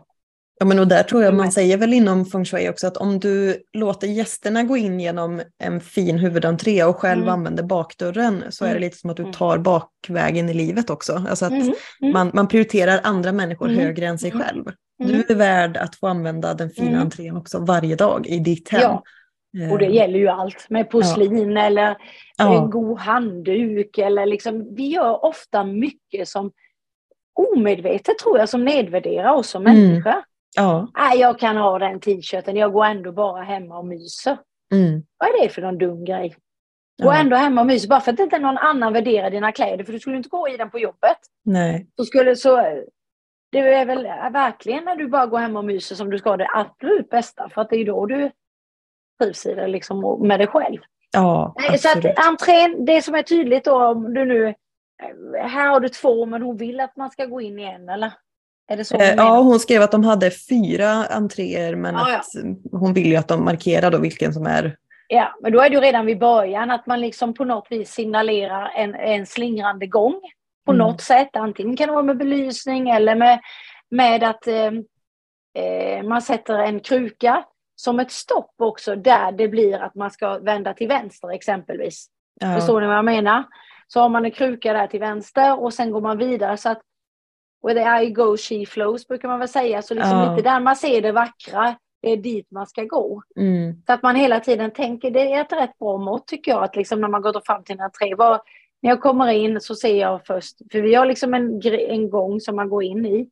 Ja, men och där tror jag man Mm. säger väl inom feng shui också att om du låter gästerna gå in genom en fin huvudentré och själv Mm. använder bakdörren så är det Mm. lite som att du Mm. tar bakvägen i livet också. Alltså att Mm, mm. man, man prioriterar andra människor högre än sig själv. Du är värd att få använda den fina entrén också varje dag i ditt hem. Ja, Och det Eh, gäller ju allt med porslin eller ja. en god handduk eller liksom, vi gör ofta mycket som omedvetet tror jag som nedvärderar oss som Mm. människor. Ja. Nej, jag kan ha den t-shirten, jag går ändå bara hemma och myser. Mm. Vad är det för någon dum grej? Gå ja. ändå hemma och myser bara för att inte någon annan värderar dina kläder för du skulle inte gå i den på jobbet. Nej. Så skulle så det är väl verkligen när du bara går hem och myser som du ska ha det absolut bästa för att det är då du trivs i det liksom med dig själv. Ja, Nej, så absolut. att entrén, det som är tydligt då om du nu, eh, här har du två men hon vill att man ska gå in i en eller? Är det så? Eh, hon? Ja, hon skrev att de hade fyra entréer men Ja, ja. att hon vill ju att de markerar då vilken som är Ja, men då är det ju redan vid början att man liksom på något vis signalerar en, en slingrande gång på Mm. något sätt. Antingen kan det vara med belysning eller med, med att eh, eh, man sätter en kruka som ett stopp också där det blir att man ska vända till vänster exempelvis. ja, Förstår ni vad jag menar? Så har man en kruka där till vänster och sen går man vidare så att where eye goes she flows brukar man väl säga. Så liksom Ja. lite där man ser det vackra, det är dit man ska gå. mm, Så att man hela tiden tänker, det är ett rätt bra mått tycker jag, att liksom när man går fram till en entré, vad, när jag kommer in så ser jag först, för vi har liksom en, en gång som man går in i.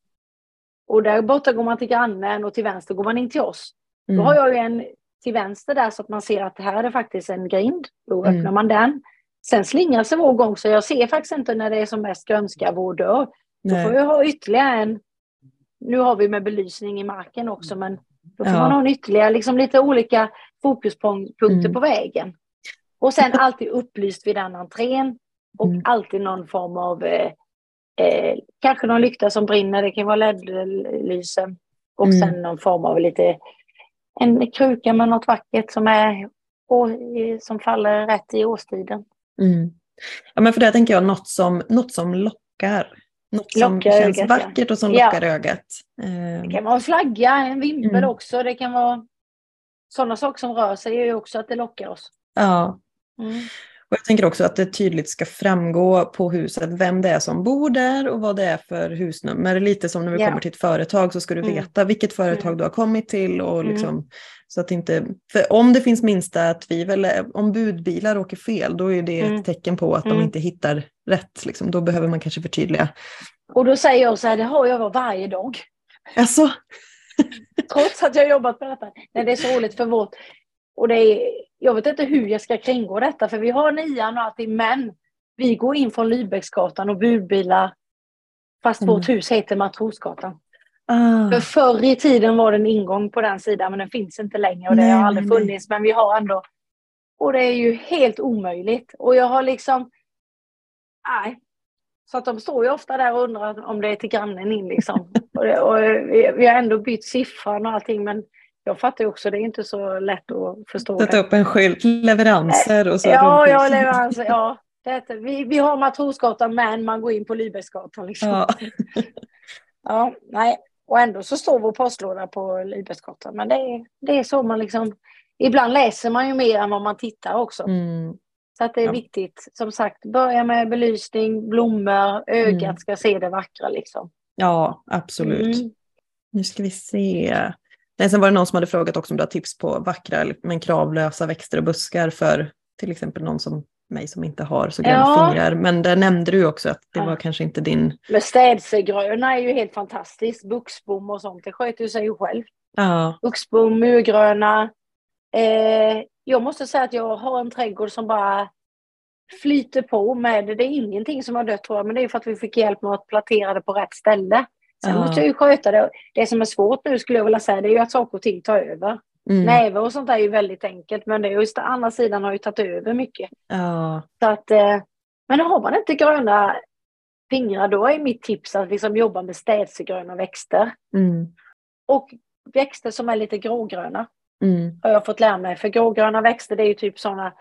Och där borta går man till grannen och till vänster går man in till oss. Då mm, har jag ju en till vänster där så att man ser att här är det faktiskt en grind. Då Mm. öppnar man den. Sen slingrar sig vår gång så jag ser faktiskt inte när det är som mest grönska vår dörr. Då får jag ha ytterligare en, nu har vi med belysning i marken också men då får Ja. man ha ytterligare, liksom lite olika fokuspunkter Mm. på vägen. Och sen alltid upplyst vid den entrén och Mm. alltid någon form av, eh, eh, kanske någon lykta som brinner, det kan vara LED-lyse. Och Mm. sen någon form av lite, en kruka med något vackert som är i- som faller rätt i årstiden. mm. Ja, men för det tänker jag något som, något som lockar. Något som Lockar känns ögat, ja. vackert och som Ja. lockar ögat. Eh, Det kan vara en flagga, en vimpel Mm. också. Det kan vara sådana saker som rör sig gör ju också att det lockar oss. ja. Mm. Och jag tänker också att det tydligt ska framgå på huset vem det är som bor där och vad det är för husnummer. Lite som när vi Ja. kommer till ett företag så ska du Mm. veta vilket företag Mm. du har kommit till. Och Mm. liksom, så att inte, om det finns minsta tvivel, om budbilar åker fel, då är det Mm. ett tecken på att de Mm. inte hittar rätt. Liksom. Då behöver man kanske förtydliga. Och då säger jag så här, det har jag varje dag. Alltså, Trots att jag har jobbat med detta. Nej, det är så roligt för vårt... Och det är, jag vet inte hur jag ska kringgå detta, för vi har nian och allting, men vi går in från Lybäcksgatan och budbilar, fast Mm. vårt hus heter Matrosgatan. ah, För förr i tiden var det en ingång på den sidan, men den finns inte längre och det Nej, har aldrig nej, nej. funnits, men vi har ändå... Och det är ju helt omöjligt. Och jag har liksom... Nej. Så att de står ju ofta där och undrar om det är till grannen in liksom. och det, och vi, vi har ändå bytt siffran och allting, men jag fattar ju också, det är inte så lätt att förstå sätta det. upp en skylt, leveranser och så. Ja, ja, leveranser, ja. Det vi, vi har Matrosgatan, men man går in på Lybäcksgatan liksom. Ja. Ja, nej. Och ändå så står vår postlåda på Lybäcksgatan. Men det är, det är så man liksom... Ibland läser man ju mer än vad man tittar också. Mm. Så att det är Ja. viktigt. Som sagt, börja med belysning, blommor, ögat Mm. ska se det vackra liksom. ja, absolut. Mm. Nu ska vi se. Nej, sen var det någon som hade frågat också om du har tips på vackra men kravlösa växter och buskar för till exempel någon som mig som inte har så gröna Ja. fingrar. Men där nämnde du också att det Ja. var kanske inte din... Men städsegröna är ju helt fantastiskt. Buxbom och sånt, det sköter sig ju själv. Ja, Buxbom, murgröna. Eh, jag måste säga att jag har en trädgård som bara flyter på med, det är ingenting som har dött tror jag, men det är för att vi fick hjälp med att plantera det på rätt ställe. Sen Ja. måste jag ju sköta det. Det som är svårt nu skulle jag vilja säga, det är ju att saker och ting tar över. mm. Näve och sånt där är ju väldigt enkelt, men det är just andra sidan har ju tagit över mycket. ja, Så att, eh, men har man inte gröna fingrar, då är mitt tips att liksom jobba med städsegröna växter. mm. Och växter som är lite grågröna. Mm. har jag fått lära mig. För grågröna växter det är ju typ sådana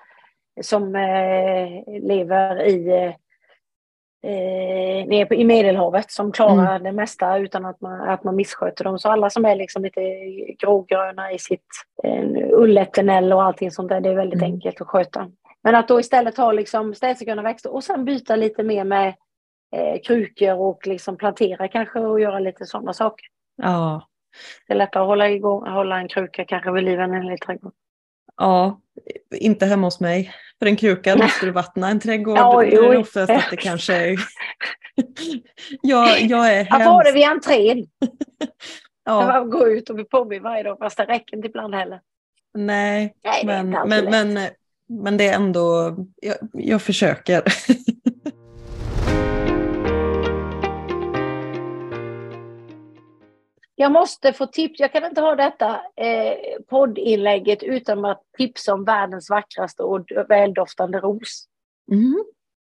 som eh, lever i, eh, nere på, i Medelhavet som klarar det mesta utan att man, att man missköter dem. Så alla som är liksom lite grågröna i sitt eh, ulleternell och allting sånt där, det är väldigt Mm. enkelt att sköta. Men att då istället ha liksom städsegröna växter och sen byta lite mer med eh, krukor och liksom plantera kanske och göra lite sådana saker. ja, Det är lättare att hålla, igång, hålla en kruka kanske vid liv än en liten trädgård. Ja, inte hemma hos mig. För en kruka måste du vattna, en trädgård Ja, är det oj. oftast att det kanske är... jag, jag är Här var det hemskt... vid entrén. Ja, Ja. Gå ut och bli påmind varje dag, fast det räcker inte ibland heller. nej, Nej, är men, men, men, men det är ändå... Jag, jag försöker. Jag måste få tips. Jag kan inte ha detta eh, poddinlägget utan att tipsa om världens vackraste och väldoftande ros. Mm.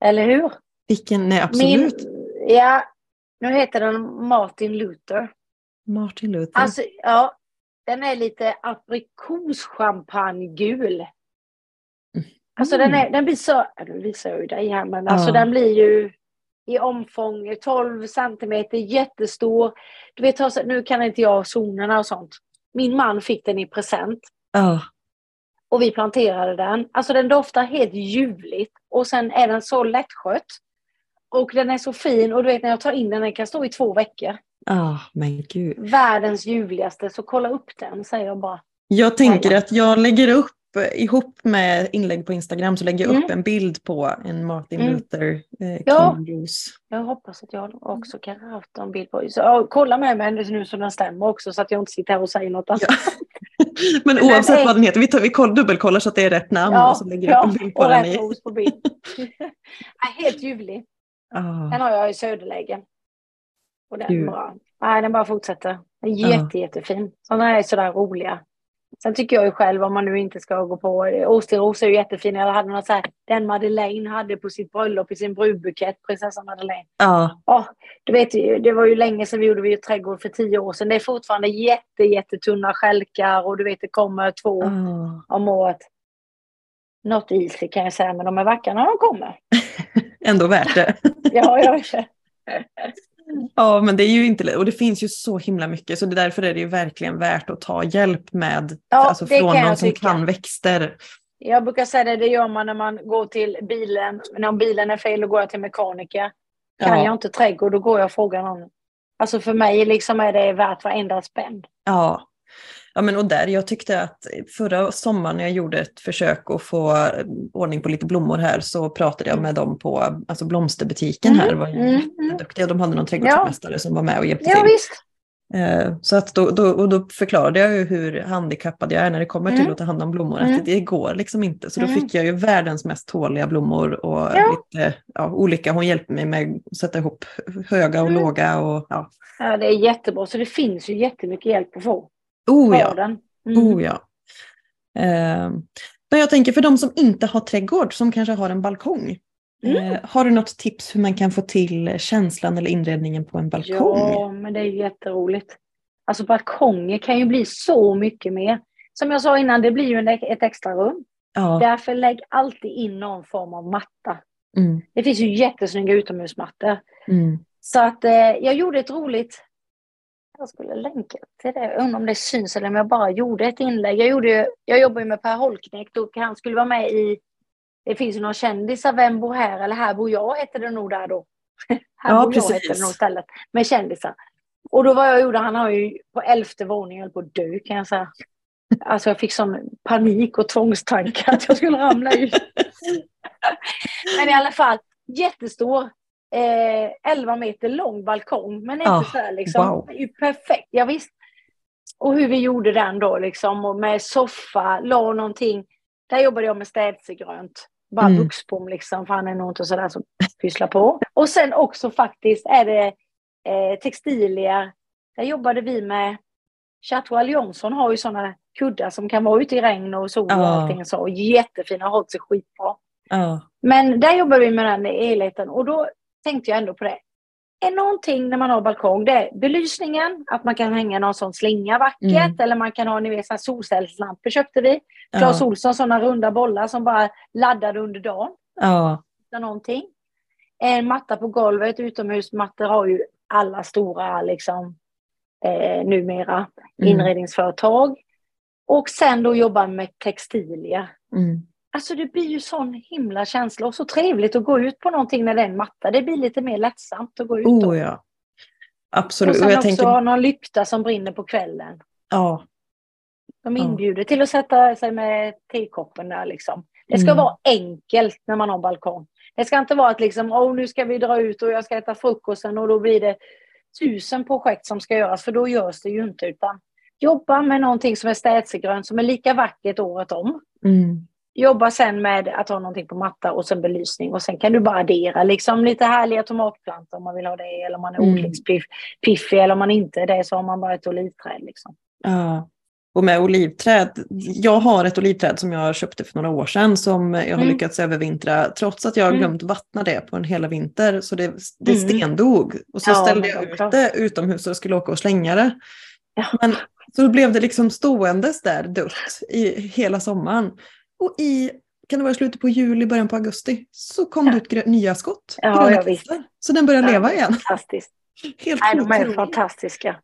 Eller hur? Vilken, nej absolut. Min, ja, nu heter den Martin Luther. Martin Luther. Alltså, ja, den är lite aprikoschampagnegul. Alltså den, är, den blir så, nu visar jag ju dig här, men alltså Ja. den blir ju i omfång 12 centimeter, jättestor. Du vet, nu kan inte jag zonerna och sånt. Min man fick den i present Ja, och vi planterade den. Alltså den doftar helt ljuvligt och sen är den så lättskött. Och den är så fin och du vet när jag tar in den, den kan stå i två veckor. ah, men gud. Världens ljuvligaste, så kolla upp den säger jag bara. Jag tänker att jag lägger upp, ihop med inlägg på Instagram, så lägger jag upp Mm. en bild på en Martin Mm. Luther eh, Ja. Kingros. Jag hoppas att jag också kan ha haft en bild på. Så, ja, kolla med mig nu så den stämmer också så att jag inte sitter här och säger något annat. Ja. Men Den oavsett är- vad den heter, vi, tar, vi koll, dubbelkollar så att det är rätt namn Ja, och så lägger jag upp en bild på och den. rätt I, på bild. ja, helt ljuvlig. Den ah, har jag i söderläge. Och den Kul. bara, nej, den bara fortsätter. Den är jätte, jättefin. Sådana är sådär roliga. Sen tycker jag ju själv, om man nu inte ska gå på, Åstenros är ju jättefin. Jag hade något så här, den Madeleine hade på sitt bröllop i sin brudbukett, prinsessan Madeleine. ja, Ja, du vet det var ju länge sedan vi gjorde vi ju trädgård för tio år sedan. Det är fortfarande jätte, jättetunna stjälkar och du vet det kommer två ah. om året. Not easy kan jag säga, men de är vackra när de kommer. Ändå värt det. Ja, ja. Ja, men det är ju inte lätt. Och det finns ju så himla mycket, så det därför är det ju verkligen värt att ta hjälp med, Ja, alltså från någon som tycka. kan växter. Jag brukar säga det, det gör man när man går till bilen. Om bilen är fel, då går jag till mekaniker. Kan Ja. jag inte trädgård, då går jag och frågar någon. Alltså för mig liksom är det värt varenda spänn. Ja. Ja men och där, jag tyckte att förra sommaren när jag gjorde ett försök att få ordning på lite blommor här så pratade jag med dem på alltså blomsterbutiken Mm, här. var ju mm, jätteduktiga. De hade någon trädgårdsmästare som var med och hjälpte Ja till. visst. Eh, Så att då, då, och då förklarade jag ju hur handikappad jag är när det kommer till Mm. att ta hand om blommor. Mm. Att det, går liksom inte. Så då Mm. fick jag ju världens mest tåliga blommor och Ja. lite ja, olika. Hon hjälpte mig med att sätta ihop höga och Mm. låga. Och, ja. Ja, det är jättebra. Så det finns ju jättemycket hjälp att få. Oh ja, den. Mm. oh ja. Eh, Men jag tänker för de som inte har trädgård, som kanske har en balkong. Mm. eh, Har du något tips hur man kan få till känslan eller inredningen på en balkong? Ja, men det är ju jätteroligt. Alltså balkonger kan ju bli så mycket mer. Som jag sa innan, det blir ju ett extra rum. Ja. Därför lägg alltid in någon form av matta. Mm, Det finns ju jättesnygga utomhusmattor. mm. Så att eh, jag gjorde ett roligt... Jag skulle länka till det. Jag undrar om det syns eller om jag bara gjorde ett inlägg. Jag, gjorde, ju- jag jobbar ju med Per Holknekt och han skulle vara med i... Det finns ju några kändisar. Vem bor här? Eller Här bor jag hette det nog där då. här Ja, bor jag hette precis. det nog istället. Med kändisar. Och då vad jag gjorde, han har ju på elfte våningen höll på att dö kan jag säga. Alltså jag fick sån panik och tvångstankar att jag skulle ramla ut. Men i alla fall, jättestor. Eh, 11 meter lång balkong. Men inte Ah, så här liksom. wow. Det är ju perfekt, ja, visst. Och hur vi gjorde den då liksom. Och med soffa, la någonting. Där jobbade jag med städsegrönt. Bara Mm. buxbom liksom. För han är nog inte sådär som pysslar på. Och sen också faktiskt är det eh, textilier. Där jobbade vi med Chatwell Johnson har ju sådana kuddar som kan vara ute i regn och sol och Ja. allting så. Jättefina, har hållit sig skitbra. Ja. Men där jobbar vi med den helheten och då tänkte jag ändå på det. Är någonting när man har balkong, det är belysningen, att man kan hänga någon sån slinga vackert Mm. eller man kan ha, ni vet, solcellslampor köpte vi. Clas Ja. Ohlson, sådana runda bollar som bara laddade under dagen. Ja. Någonting. En matta på golvet, utomhusmattor har ju alla stora liksom eh, numera Mm. inredningsföretag. Och sen då jobba med textilier. Mm. Alltså det blir ju sån himla känsla och så trevligt att gå ut på någonting när det är en matta. Det blir lite mer lättsamt att gå ut. Oh ja. Absolut. och Och sen jag också tänker, ha någon lykta som brinner på kvällen. ja. De Ja. inbjuder till att sätta sig med tekoppen där liksom. Det ska Mm. vara enkelt när man har balkong. Det ska inte vara att liksom, oh, nu ska vi dra ut och jag ska äta frukosten och då blir det tusen projekt som ska göras, för då görs det ju inte. Utan jobba med någonting som är städsegrönt, som är lika vackert året om. Mm. Jobba sen med att ha någonting på matta och sen belysning. Och sen kan du bara addera liksom lite härliga tomatplantor om man vill ha det. Eller om man är Mm. odlingspiffig. Eller om man inte är det så har man bara ett olivträd. Liksom. Ja. Och med olivträd, jag har ett olivträd som jag köpte för några år sedan som jag har Mm. lyckats övervintra trots att jag har Mm. glömt vattna det på en hela vinter. Så det, det Mm. stendog. Och så Ja, ställde jag ut det utomhus och skulle åka och slänga det. Ja. Men så blev det liksom ståendes där dött i hela sommaren. Och i, kan det vara slutet på juli, början på augusti, så kom det ut nya skott. Ja, ja, visst. Så den börjar leva Ja, igen. Fantastiskt. Helt Nej, de är fantastiska.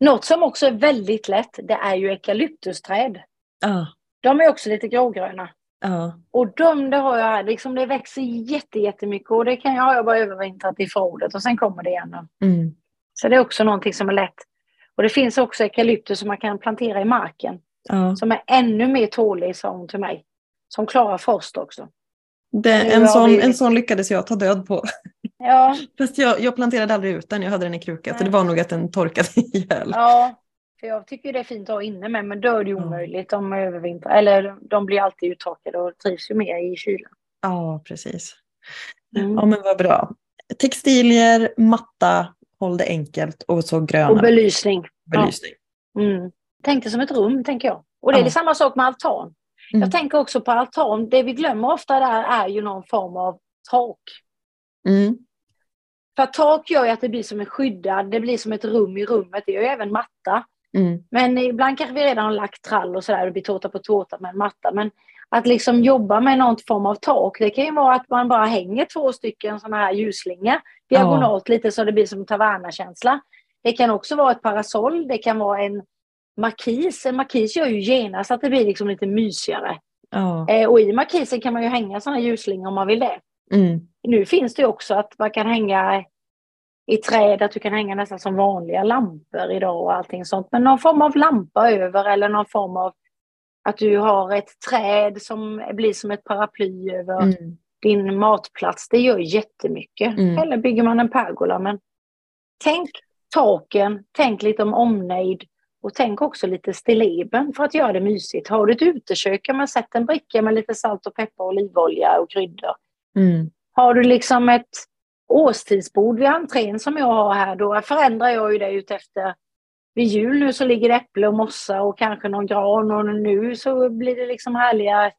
Något som också är väldigt lätt, det är ju eukalyptusträd. Ja, De är också lite grågröna. ja, Och de, det har jag här, liksom det växer jätte, jättemycket och det kan jag, jag bara övervintrat i förrådet och sen kommer det igen. mm, Så det är också någonting som är lätt. Och det finns också eukalyptus som man kan plantera i marken. Ja. Som är ännu mer tålig, sa hon till mig. Som klarar frost också. Det, en, sån, vi- en sån lyckades jag ta död på. Ja, Fast jag, jag planterade aldrig ut den, jag hade den i kruka. Så det var nog att den torkade ihjäl. ja. För jag tycker det är fint att ha inne med, men då är det Ja. omöjligt. De övervintrar, eller de blir alltid uttorkade och trivs ju mer i kylan. Ja, precis. Mm. Ja, men vad bra. Textilier, matta, håll det enkelt och så gröna Och belysning. belysning. Mm. Tänk det som ett rum, tänker jag. Och det är Ja. samma sak med altan. Mm. Jag tänker också på altan. Det vi glömmer ofta där är ju någon form av tak. Mm. För tak gör ju att det blir som en skyddad, det blir som ett rum i rummet. Det gör ju även matta. Mm. Men ibland kanske vi redan har lagt trall och sådär, det blir tårta på tårta med en matta. Men att liksom jobba med någon form av tak, det kan ju vara att man bara hänger två stycken sådana här ljusslingor diagonalt lite så det blir som tavernakänsla. Det kan också vara ett parasoll, det kan vara en markis. En markis gör ju genast att det blir liksom lite mysigare. Ja. Eh, och i markisen kan man ju hänga sådana ljusslingor om man vill det. Mm. Nu finns det också att man kan hänga i träd, att du kan hänga nästan som vanliga lampor idag och allting sånt. Men någon form av lampa över eller någon form av att du har ett träd som blir som ett paraply över Mm. din matplats. Det gör jättemycket. Mm. Eller bygger man en pergola. Men tänk taken, tänk lite om omnejd och tänk också lite stilleben för att göra det mysigt. Har du ett utekök, ja, men sätt en bricka med lite salt och peppar, olivolja och kryddor. Mm. Har du liksom ett årstidsbord vid entrén som jag har här, då förändrar jag ju det utefter vid jul nu så ligger det äpple och mossa och kanske någon gran och nu så blir det liksom härliga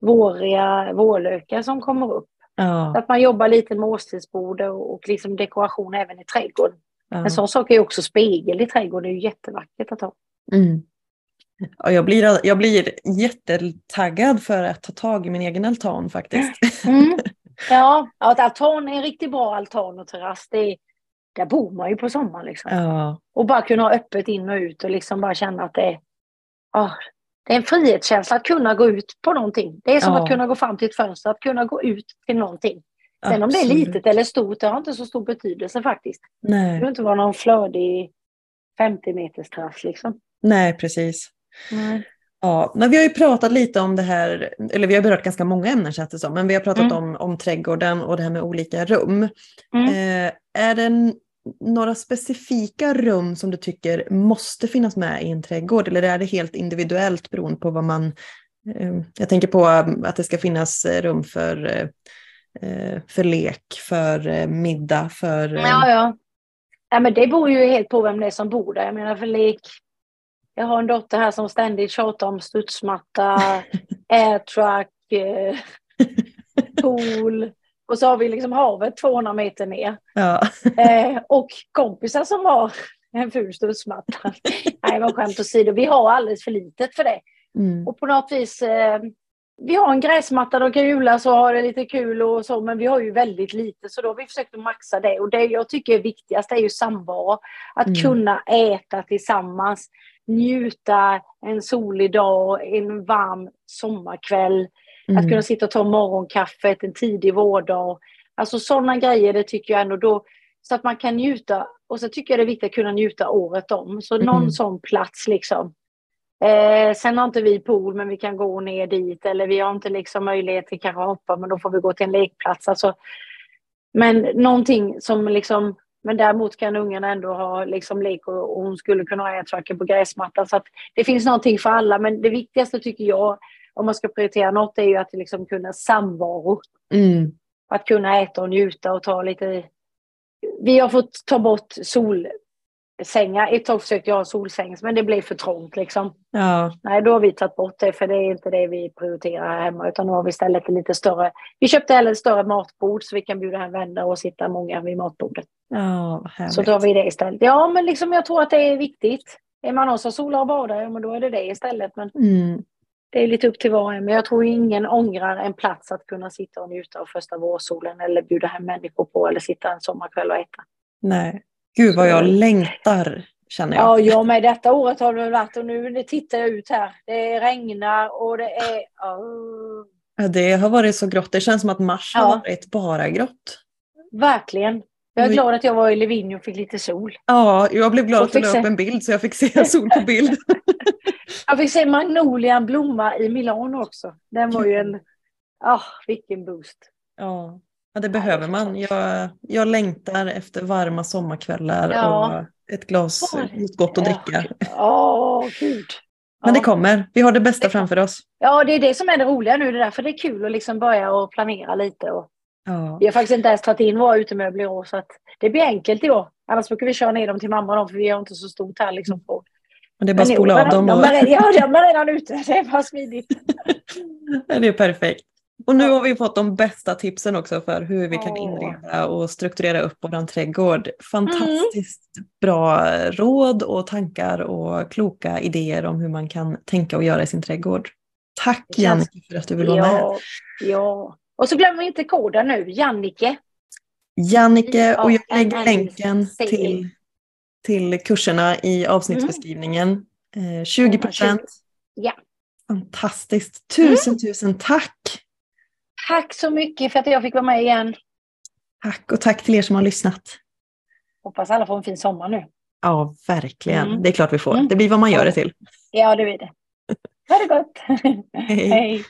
våriga vårlökar som kommer upp. Så Ja. att man jobbar lite med årstidsbord och, och liksom dekoration även i trädgården. Ja. En sån sak är ju också spegel i trädgården, det är ju jättevackert att ha. Mm. Ja, jag, blir, jag blir jättetaggad för att ta tag i min egen altan faktiskt. Mm. Ja, ja, att altan är en riktigt bra altan och terrass, det är, där bor man ju på sommaren liksom. Ja. Och bara kunna ha öppet in och ut och liksom bara känna att det är, ah, det är en frihetskänsla att kunna gå ut på någonting. Det är som Ja. att kunna gå fram till ett fönster, att kunna gå ut till någonting. Sen om det är absolut. litet eller stort, det har inte så stor betydelse faktiskt. Det Nej. behöver inte vara någon flödig 50 meters liksom. Nej, precis. Ja, men vi har ju pratat lite om det här, eller vi har berört ganska många ämnen känns det som, men vi har pratat Mm. om, om trädgården och det här med olika rum. Mm. Eh, är det några specifika rum som du tycker måste finnas med i en trädgård eller är det helt individuellt beroende på vad man... Eh, jag tänker på um, att det ska finnas eh, rum för, eh, eh, för lek, för eh, middag, för... eh, Ja, ja. ja men det beror ju helt på vem det är som bor där. Jag menar för lek. Jag har en dotter här som ständigt tjatar om studsmatta, airtrack, eh, pool. Och så har vi liksom havet 200 meter ner. ja. Eh, och kompisar som har en ful studsmatta. Nej, vad skämt åsido. Vi har alldeles för litet för det. Mm. Och på något vis, eh, vi har en gräsmatta, de kan jula så har det lite kul och så, men vi har ju väldigt lite, så då har vi försökt att maxa det. Och det jag tycker är viktigast är ju samvaro. Att Mm. kunna äta tillsammans, njuta en solig dag, en varm sommarkväll, att Mm. kunna sitta och ta morgonkaffet en tidig vårdag. Alltså sådana grejer, det tycker jag ändå då, så att man kan njuta. Och så tycker jag det är viktigt att kunna njuta året om. Så någon Mm. sån plats liksom. Eh, sen har inte vi pool, men vi kan gå ner dit. Eller vi har inte liksom möjlighet till kanske hoppa, men då får vi gå till en lekplats. Alltså, men någonting som liksom, men däremot kan ungarna ändå ha liksom lek och, och hon skulle kunna ha airtracken på gräsmattan. Så det finns någonting för alla, men det viktigaste tycker jag, om man ska prioritera något, är ju att liksom kunna samvaro. Mm. Att kunna äta och njuta och ta lite... Vi har fått ta bort solsängar. Ett tag försökte jag ha solsäng, men det blev för trångt liksom. Ja. Nej, då har vi tagit bort det, för det är inte det vi prioriterar här hemma, utan nu har vi istället lite större... Vi köpte heller ett större matbord så vi kan bjuda hem vänner och sitta många vid matbordet. Ja, härligt. Så då har vi det istället. Ja, men liksom jag tror att det är viktigt. Är man någon som solar och badar, ja men då är det det istället. Men Mm. det är lite upp till var och en. Men jag tror ingen ångrar en plats att kunna sitta och njuta av första vårsolen eller bjuda hem människor på eller sitta en sommarkväll och äta. Nej. Gud vad jag Så- längtar, känner jag. Ja, jag med. Detta året har det väl varit och nu tittar jag ut här. Det regnar och det är... Åh, Ja, Det har varit så grått. Det känns som att mars har Ja. varit bara grått. verkligen. Jag är glad att jag var i Livigno och fick lite sol. Ja, jag blev glad att du la se- upp en bild så jag fick se sol på bild. Jag fick se magnolian blomma i Milano också. Den var ju en... Ah, vilken boost. Ja, ja det behöver man. Jag, jag längtar efter varma sommarkvällar Ja. och ett glas något gott att dricka. Åh, gud. Men det Ja. kommer. Vi har det bästa framför oss. Ja, det är det som är det roliga nu. Det är därför det är kul att liksom börja och planera lite. Och Ja. vi har faktiskt inte ens tagit in våra utemöbler i år, så att det blir enkelt i år. Annars brukar vi köra ner dem till mamma då, för vi har inte så stort här liksom. På. Men det är bara att spola av de- dem. De Och... ja, de är redan ute. Det är bara smidigt. det är perfekt. Och nu har vi fått de bästa tipsen också för hur vi kan inreda och strukturera upp vår trädgård. Fantastiskt bra råd och tankar och kloka idéer om hur man kan tänka och göra i sin trädgård. Tack Jannike för att du vill vara med. Ja, ja. Och så glömmer vi inte koden nu. Jannike. Jannike och jag lägger länken till, till kurserna i avsnittsbeskrivningen. Eh, 20 procent. Ja. Fantastiskt. Tusen, mm. tusen tack! Tack så mycket för att jag fick vara med igen. Tack och tack till er som har lyssnat. Hoppas alla får en fin sommar nu. Ja, verkligen. Mm. Det är klart vi får. Mm. Det blir vad man gör det till. Ja, det blir det. Ha det gott! Hej. Hej.